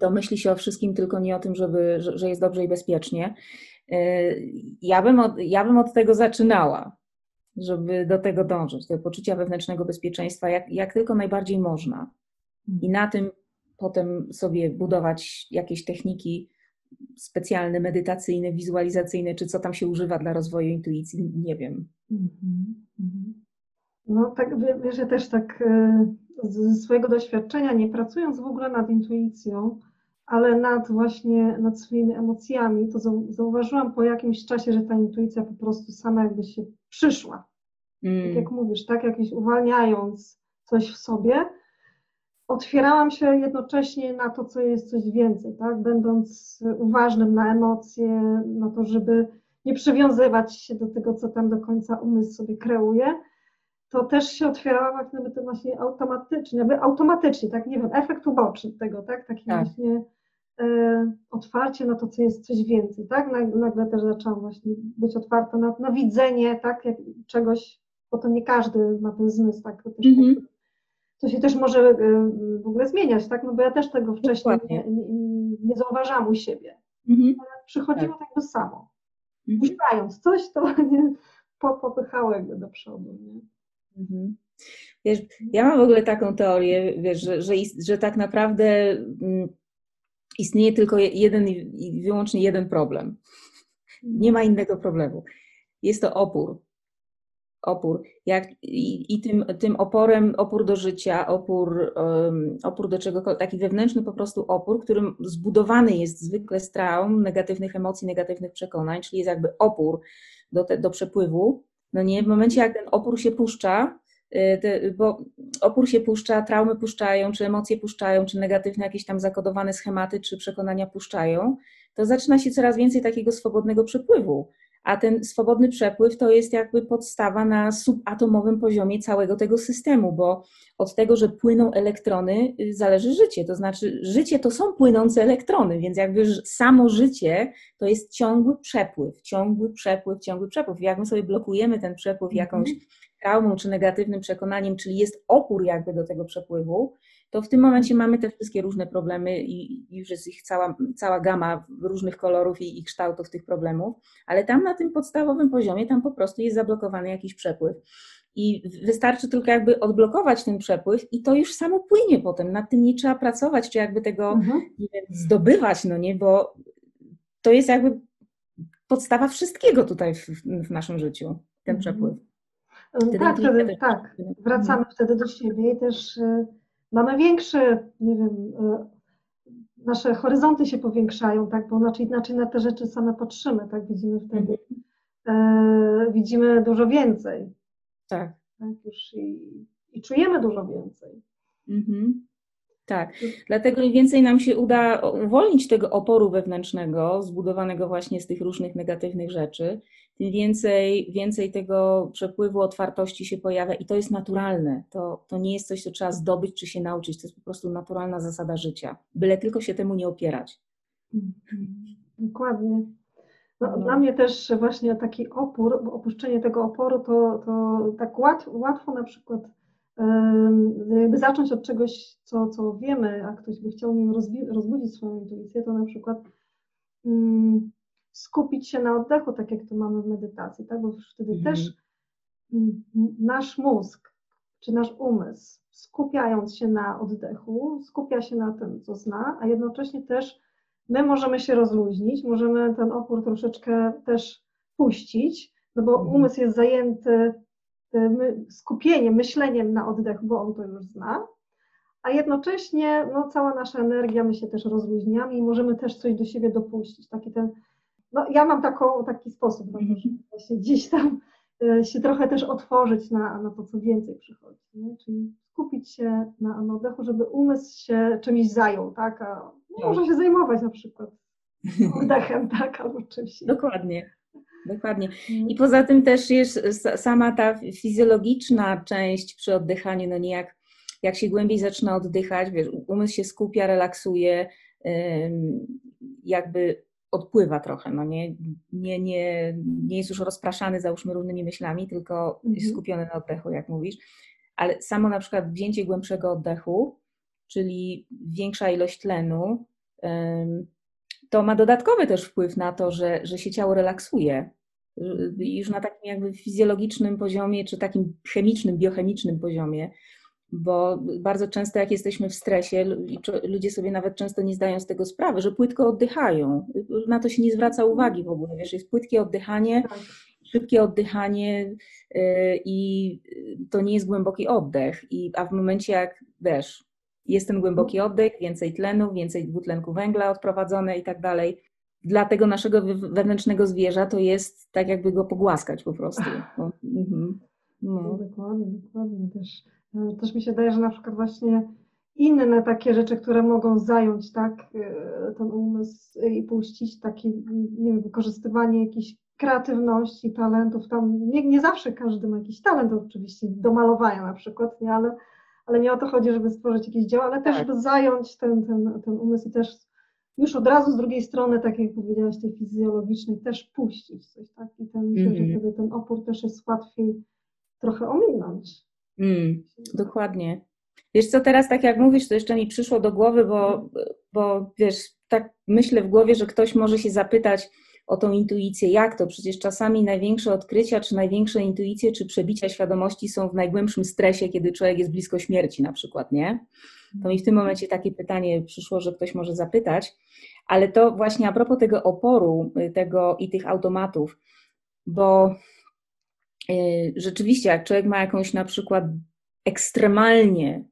to myśli się o wszystkim, tylko nie o tym, żeby, że, że jest dobrze i bezpiecznie. E, ja bym, od, ja bym od tego zaczynała, żeby do tego dążyć, do poczucia wewnętrznego bezpieczeństwa, jak, jak tylko najbardziej można. I na tym potem sobie budować jakieś techniki specjalne, medytacyjne, wizualizacyjne, czy co tam się używa dla rozwoju intuicji, nie wiem. Mhm, mhm. No tak, wiesz, że też tak e, ze swojego doświadczenia, nie pracując w ogóle nad intuicją, ale nad właśnie, nad swoimi emocjami, to zauważyłam po jakimś czasie, że ta intuicja po prostu sama jakby się przyszła. Mm. Tak jak mówisz, tak jakieś uwalniając coś w sobie, otwierałam się jednocześnie na to, co jest coś więcej, tak? Będąc uważnym na emocje, na to, żeby nie przywiązywać się do tego, co tam do końca umysł sobie kreuje, to też się otwierała gdyby to właśnie automatycznie, jakby automatycznie, tak, nie wiem, efekt uboczny tego, tak, taki tak. właśnie e, otwarcie na to, co jest coś więcej, tak, nagle, nagle też zaczęłam właśnie być otwarta na, na widzenie, tak, jak, czegoś, bo to nie każdy ma ten zmysł, tak, to też mm -hmm. to się też może e, w ogóle zmieniać, tak, no bo ja też tego wcześniej nie, nie, nie zauważałam u siebie, -hmm. przychodziło tak. tak samo. Puszczając coś, to [laughs] nie, popychało jakby do przodu, nie. Mhm. Wiesz, ja mam w ogóle taką teorię, wiesz, że, że, że tak naprawdę mm, istnieje tylko jeden i wyłącznie jeden problem. Nie ma innego problemu. Jest to opór. Opór. Jak, I i tym, tym oporem, opór do życia, opór, um, opór do czegokolwiek, taki wewnętrzny po prostu opór, którym zbudowany jest zwykle z traum, negatywnych emocji, negatywnych przekonań, czyli jest jakby opór do, te, do przepływu no nie, w momencie jak ten opór się puszcza, y, bo opór się puszcza, traumy puszczają, czy emocje puszczają, czy negatywne jakieś tam zakodowane schematy, czy przekonania puszczają, to zaczyna się coraz więcej takiego swobodnego przepływu a ten swobodny przepływ to jest jakby podstawa na subatomowym poziomie całego tego systemu, bo od tego, że płyną elektrony, y, zależy życie. To znaczy, życie to są płynące elektrony, więc jakby samo życie to jest ciągły przepływ, ciągły przepływ, ciągły przepływ. Jak my sobie blokujemy ten przepływ mhm. jakąś traumą czy negatywnym przekonaniem, czyli jest opór jakby do tego przepływu, to w tym momencie mamy te wszystkie różne problemy i już jest ich cała, cała gama różnych kolorów i, i kształtów tych problemów, ale tam na tym podstawowym poziomie, tam po prostu jest zablokowany jakiś przepływ. I wystarczy tylko jakby odblokować ten przepływ i to już samo płynie potem. Nad tym nie trzeba pracować, czy jakby tego mhm. wiem, zdobywać, no nie, bo to jest jakby podstawa wszystkiego tutaj w, w naszym życiu, ten mhm. przepływ. Wtedy tak, wtedy, tak. Wracamy wtedy do siebie i też y, mamy większe, nie wiem, e, nasze horyzonty się powiększają, tak, bo inaczej, inaczej na te rzeczy same patrzymy, tak, widzimy wtedy, mhm. e, widzimy dużo więcej. Tak. tak już i, i czujemy dużo więcej. Mhm. Tak, dlatego im więcej nam się uda uwolnić tego oporu wewnętrznego, zbudowanego właśnie z tych różnych negatywnych rzeczy, tym więcej, więcej tego przepływu otwartości się pojawia i to jest naturalne. To, to nie jest coś, co trzeba zdobyć czy się nauczyć, to jest po prostu naturalna zasada życia, byle tylko się temu nie opierać. Dokładnie. No, no. Dla mnie też właśnie taki opór, opuszczenie tego oporu, to, to tak łatwo, łatwo na przykład jakby zacząć od czegoś, co, co wiemy, a ktoś by chciał nim rozbudzić swoją intuicję, to na przykład skupić się na oddechu, tak jak to mamy w medytacji, tak? bo wtedy mhm. też nasz mózg czy nasz umysł, skupiając się na oddechu, skupia się na tym, co zna, a jednocześnie też my możemy się rozluźnić, możemy ten opór troszeczkę też puścić, no bo mhm. umysł jest zajęty skupieniem, myśleniem na oddechu, bo on to już zna, a jednocześnie no, cała nasza energia, my się też rozluźniamy i możemy też coś do siebie dopuścić. Taki ten, no, ja mam taką, taki sposób, to, że właśnie gdzieś tam e, się trochę też otworzyć na, na to, co więcej przychodzi. Nie? Czyli skupić się na, na oddechu, żeby umysł się czymś zajął, tak? A no, może się zajmować na przykład [laughs] oddechem, tak? Albo czymś. Dokładnie. Dokładnie. Mhm. I poza tym też jest sama ta fizjologiczna część przy oddychaniu, no niejak jak się głębiej zaczyna oddychać, wiesz, umysł się skupia, relaksuje, jakby odpływa trochę, no nie, nie, nie, nie jest już rozpraszany, załóżmy, różnymi myślami, tylko mhm. skupiony na oddechu, jak mówisz. Ale samo na przykład wzięcie głębszego oddechu, czyli większa ilość tlenu, to ma dodatkowy też wpływ na to, że, że się ciało relaksuje. Już na takim jakby fizjologicznym poziomie, czy takim chemicznym, biochemicznym poziomie, bo bardzo często jak jesteśmy w stresie, ludzie sobie nawet często nie zdają z tego sprawy, że płytko oddychają. Na to się nie zwraca uwagi w ogóle, wiesz, jest płytkie oddychanie, tak. szybkie oddychanie y, i to nie jest głęboki oddech. I, a w momencie jak, wiesz, jest ten głęboki oddech, więcej tlenu, więcej dwutlenku węgla odprowadzone i tak dalej. Dla tego naszego wewnętrznego zwierza to jest tak jakby go pogłaskać po prostu. No, mhm. no. dokładnie, dokładnie też E, też mi się daje, że na przykład właśnie inne takie rzeczy, które mogą zająć tak, e, ten umysł i puścić takie, nie wiem, wykorzystywanie jakiejś kreatywności, talentów. Tam nie, nie zawsze każdy ma jakiś talent oczywiście do malowania na przykład, nie, ale, ale nie o to chodzi, żeby stworzyć jakieś dzieło, ale też, tak. żeby zająć ten, ten, ten umysł i też już od razu z drugiej strony, tak jak powiedziałaś, tej fizjologicznej, też puścić coś, tak? I ten, mm że mhm. wtedy ten opór też jest łatwiej trochę ominąć. Mm, dokładnie. Wiesz co, teraz tak jak mówisz, to jeszcze mi przyszło do głowy, bo, bo wiesz, tak myślę w głowie, że ktoś może się zapytać o tą intuicję, jak to? Przecież czasami największe odkrycia, czy największe intuicje, czy przebicia świadomości są w najgłębszym stresie, kiedy człowiek jest blisko śmierci na przykład, nie? To mi w tym momencie takie pytanie przyszło, że ktoś może zapytać, ale to właśnie a propos tego oporu y, tego i tych automatów, bo Y, rzeczywiście, jak człowiek ma jakąś na przykład ekstremalnie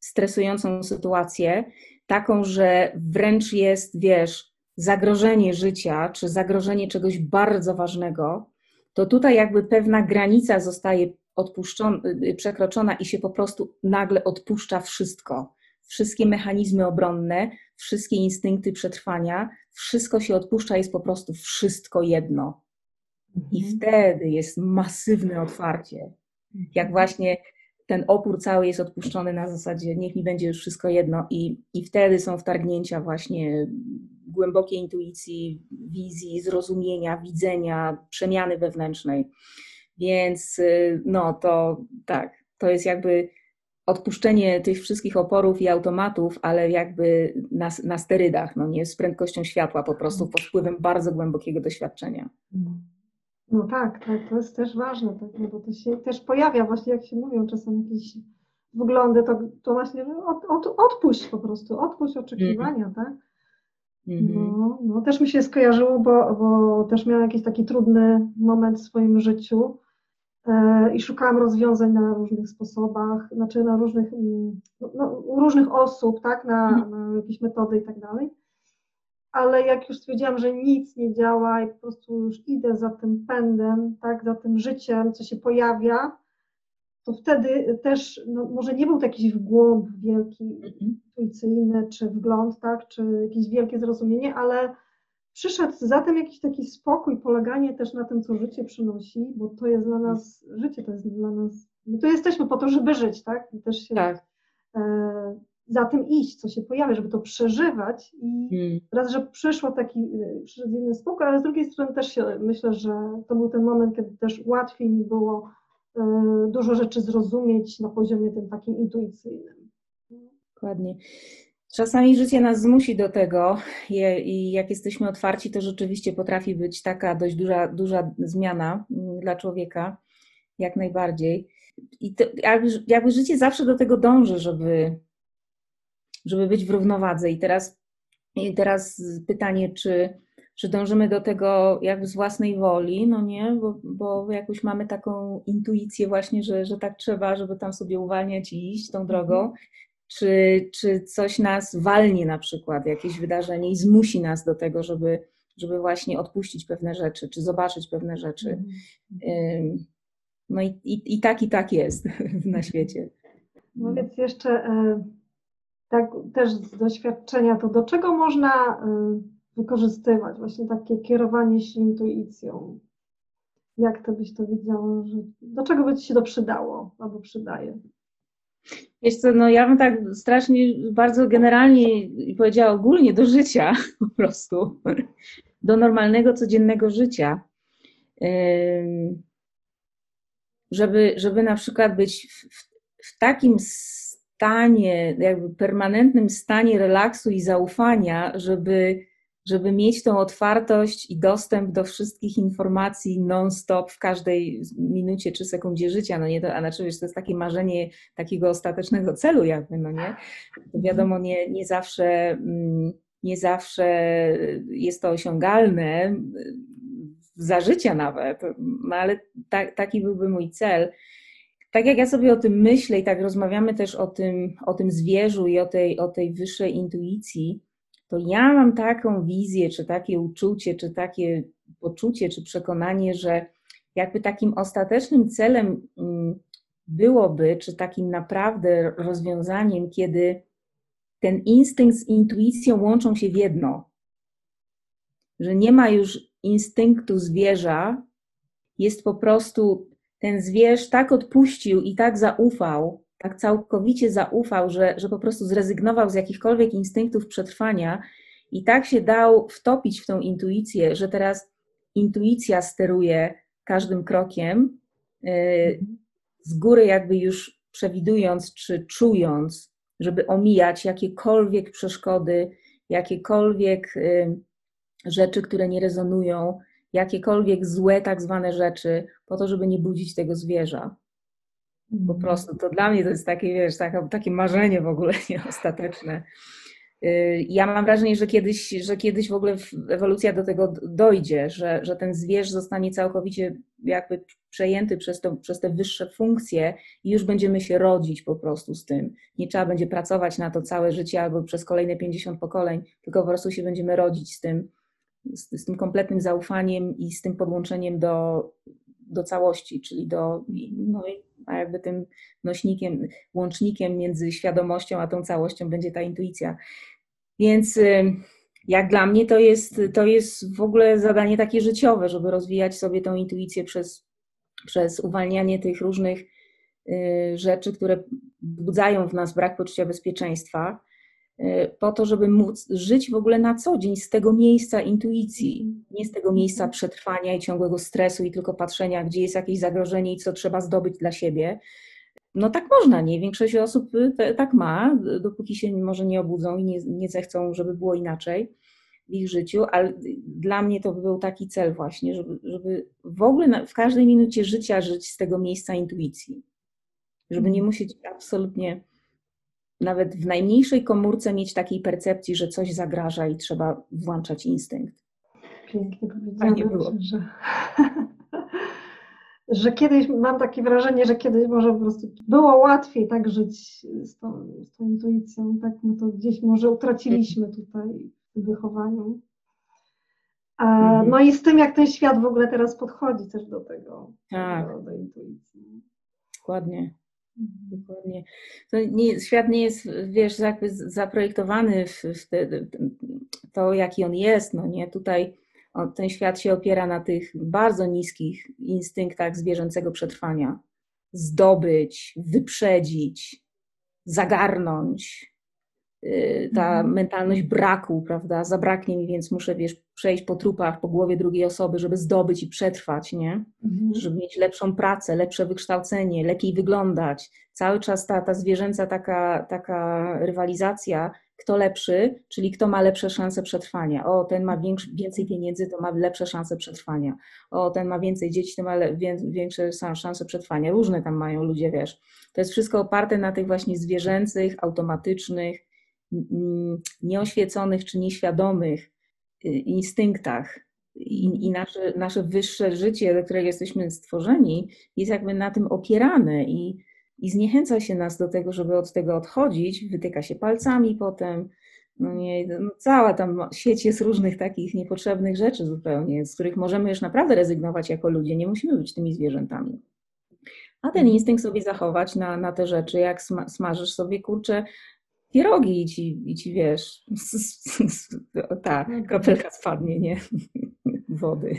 stresującą sytuację, taką, że wręcz jest, wiesz, zagrożenie życia, czy zagrożenie czegoś bardzo ważnego, to tutaj jakby pewna granica zostaje odpuszczona, y, przekroczona i się po prostu nagle odpuszcza wszystko. Wszystkie mechanizmy obronne, wszystkie instynkty przetrwania, wszystko się odpuszcza, jest po prostu wszystko jedno. I mhm. wtedy jest masywne otwarcie. Jak mhm. właśnie ten opór cały jest odpuszczony na zasadzie niech mi będzie już wszystko jedno i, i wtedy są wtargnięcia właśnie głębokiej intuicji, wizji, zrozumienia, widzenia, przemiany wewnętrznej. Więc y, no to tak, to jest jakby odpuszczenie tych wszystkich oporów i automatów, ale jakby na, na sterydach, no nie z prędkością światła, po prostu pod wpływem bardzo głębokiego doświadczenia. Mhm. No tak, tak, to jest też ważne, tak, no bo to się też pojawia właśnie, jak się mówią czasem jakieś wglądy, to, to właśnie od, od, odpuść po prostu, odpuść oczekiwania, mm. tak? Mm-hmm. No, no, też mi się skojarzyło, bo, bo też miałam jakiś taki trudny moment w swoim życiu e, i szukałam rozwiązań na różnych sposobach, znaczy na różnych, mm, no, no, u różnych osób, tak, na, mm. na jakieś metody i tak dalej ale jak już stwierdziłam, że nic nie działa i po prostu już idę za tym pędem, tak, za tym życiem, co się pojawia, to wtedy też, no, może nie był to jakiś wgłąb wielki, mhm. intuicyjny, czy wgląd, tak, czy jakieś wielkie zrozumienie, ale przyszedł za tym jakiś taki spokój, poleganie też na tym, co życie przynosi, bo to jest dla nas, życie to jest dla nas, my tu jesteśmy po to, żeby żyć, tak, i też się tak. E, za tym iść, co się pojawia, żeby to przeżywać i hmm. raz, że przyszło taki, y, przyszedł inny spokój, ale z drugiej strony też się, myślę, że to był ten moment, kiedy też łatwiej mi było y, dużo rzeczy zrozumieć na poziomie tym takim intuicyjnym. Dokładnie. Czasami życie nas zmusi do tego i jak jesteśmy otwarci, to rzeczywiście potrafi być taka dość duża, duża zmiana mm, dla człowieka. jak najbardziej. I to, jakby, jakby życie zawsze do tego dąży, żeby, żeby być w równowadze. I teraz, i teraz pytanie, czy, czy dążymy do tego jakby z własnej woli, no nie, bo, bo jakoś mamy taką intuicję właśnie, że, że tak trzeba, żeby tam sobie uwalniać i iść tą drogą, mhm. czy, czy coś nas walnie na przykład, jakieś wydarzenie i zmusi nas do tego, żeby, żeby właśnie odpuścić pewne rzeczy, czy zobaczyć pewne rzeczy. Mhm. No i, i, i tak, i tak jest [laughs] na świecie. No więc jeszcze e, tak też z doświadczenia, to do czego można e, wykorzystywać właśnie takie kierowanie się intuicją? Jak to byś to widziała, do czego by ci się to przydało albo przydaje? Wiesz co, no ja bym tak strasznie, bardzo generalnie powiedziała ogólnie do życia [laughs] po prostu, do normalnego, codziennego życia. Żeby, żeby na przykład być w, w takim stanie, jakby permanentnym stanie relaksu i zaufania, żeby żeby mieć tą otwartość i dostęp do wszystkich informacji non-stop w każdej minucie czy sekundzie życia, no nie, to, a znaczy wiesz, to jest takie marzenie takiego ostatecznego celu jakby, no nie, to wiadomo, nie, nie zawsze, mm, nie zawsze jest to osiągalne, za życia nawet, no ale tak, taki byłby mój cel. Tak jak ja sobie o tym myślę i tak rozmawiamy też o tym, o tym zwierzu i o tej, o tej wyższej intuicji, to ja mam taką wizję, czy takie uczucie, czy takie poczucie, czy przekonanie, że jakby takim ostatecznym celem mm, byłoby, czy takim naprawdę rozwiązaniem, kiedy ten instynkt z intuicją łączą się w jedno. Że nie ma już instynktu zwierza, jest po prostu ten zwierz tak odpuścił i tak zaufał, tak całkowicie zaufał, że, że po prostu zrezygnował z jakichkolwiek instynktów przetrwania i tak się dał wtopić w tą intuicję, że teraz intuicja steruje każdym krokiem, y, z góry jakby już przewidując czy czując, żeby omijać jakiekolwiek przeszkody, jakiekolwiek y, rzeczy, które nie rezonują, jakiekolwiek złe tak zwane rzeczy, po to, żeby nie budzić tego zwierza. Po mhm. prostu to dla mnie to jest takie, wiesz, takie, marzenie w ogóle [laughs] nieostateczne. Y, ja mam wrażenie, że kiedyś, że kiedyś w ogóle ewolucja do tego dojdzie, że, że ten zwierz zostanie całkowicie jakby przejęty przez, to, przez te wyższe funkcje i już będziemy się rodzić po prostu z tym. Nie trzeba będzie pracować na to całe życie albo przez kolejne 50 pokoleń, tylko po prostu się będziemy rodzić z tym, z, z tym kompletnym zaufaniem i z tym podłączeniem do, do całości, czyli do, no, jakby tym nośnikiem, łącznikiem między świadomością a tą całością będzie ta intuicja. Więc y, jak dla mnie to jest, to jest w ogóle zadanie takie życiowe, żeby rozwijać sobie tą intuicję przez, przez uwalnianie tych różnych y, rzeczy, które budzają w nas brak poczucia bezpieczeństwa, po to, żeby móc żyć w ogóle na co dzień z tego miejsca intuicji, nie z tego miejsca przetrwania i ciągłego stresu i tylko patrzenia, gdzie jest jakieś zagrożenie i co trzeba zdobyć dla siebie, no tak można, nie? Większość osób y, te, tak ma, dopóki się może nie obudzą i nie, nie zechcą, żeby było inaczej w ich życiu, ale dla mnie to był taki cel właśnie, żeby, żeby w ogóle na, w każdej minucie życia żyć z tego miejsca intuicji. Żeby nie mhm. musieć absolutnie nawet w najmniejszej komórce mieć takiej percepcji, że coś zagraża i trzeba włączać instynkt. Pięknie powiedziane, Fajnie było. Że... [laughs] że kiedyś, mam takie wrażenie, że kiedyś może po prostu było łatwiej tak żyć z tą, z tą intuicją, tak, no to gdzieś może utraciliśmy tutaj w wychowaniu. Mhm. No i z tym, jak ten świat w ogóle teraz podchodzi też do tego, tak. do, do intuicji. Dokładnie. Dokładnie. To nie, świat nie jest, wiesz, jakby zaprojektowany w, w te, to, jaki on jest, no nie, tutaj ten świat się opiera na tych bardzo niskich instynktach zwierzęcego przetrwania. Zdobyć, wyprzedzić, zagarnąć. Y, ta mhm. mentalność braku, prawda? Zabraknie mi, więc muszę, wiesz, przejść po trupach, po głowie drugiej osoby, żeby zdobyć i przetrwać, nie? Mhm. Żeby mieć lepszą pracę, lepsze wykształcenie, lepiej wyglądać. Cały czas ta, ta zwierzęca taka, taka rywalizacja, kto lepszy, czyli kto ma lepsze szanse przetrwania. O, ten ma większy, więcej pieniędzy, to ma lepsze szanse przetrwania. O, ten ma więcej dzieci, to ma le, większe szanse przetrwania. Różne tam mają ludzie, wiesz. To jest wszystko oparte na tych właśnie zwierzęcych, automatycznych, nieoświeconych czy nieświadomych y, instynktach. I, i nasze, nasze wyższe życie, do którego jesteśmy stworzeni, jest jakby na tym opierane i i zniechęca się nas do tego, żeby od tego odchodzić, wytyka się palcami potem. No nie, no cała tam sieć jest różnych takich niepotrzebnych rzeczy zupełnie, z których możemy już naprawdę rezygnować jako ludzie, nie musimy być tymi zwierzętami. A ten mhm. instynkt sobie zachować na, na te rzeczy, jak smażysz sobie, kurczę, pierogi i ci, i ci wiesz, [laughs] ta no kropelka spadnie, nie? [laughs] Wody.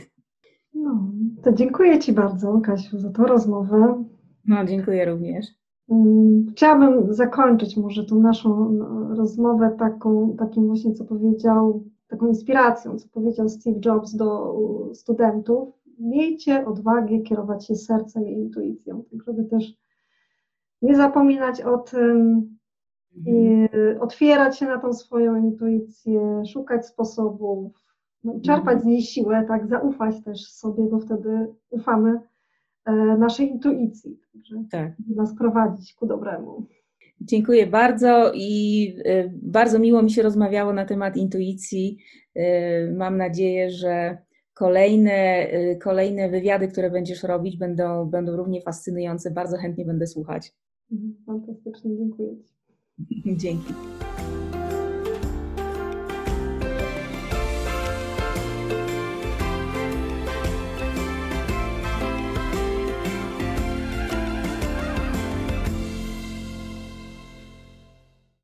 No, to dziękuję Ci bardzo, Kasiu, za tą rozmowę. No, dziękuję również. Mm, chciałabym zakończyć może tą naszą no, rozmowę taką, takim właśnie, co powiedział, taką inspiracją, co powiedział Steve Jobs do studentów. Miejcie odwagę kierować się sercem i intuicją, tak żeby też nie zapominać o tym, mhm. otwierać się na tą swoją intuicję, szukać sposobów, no, czerpać mhm. z niej siłę, tak, zaufać też sobie, bo wtedy ufamy E, naszej intuicji, także tak. nas prowadzić ku dobremu. Dziękuję bardzo i e, bardzo miło mi się rozmawiało na temat intuicji. E, mam nadzieję, że kolejne, kolejne wywiady, które będziesz robić, będą, będą równie fascynujące. Bardzo chętnie będę słuchać. Mhm, fantastycznie, dziękuję Ci. Dzięki.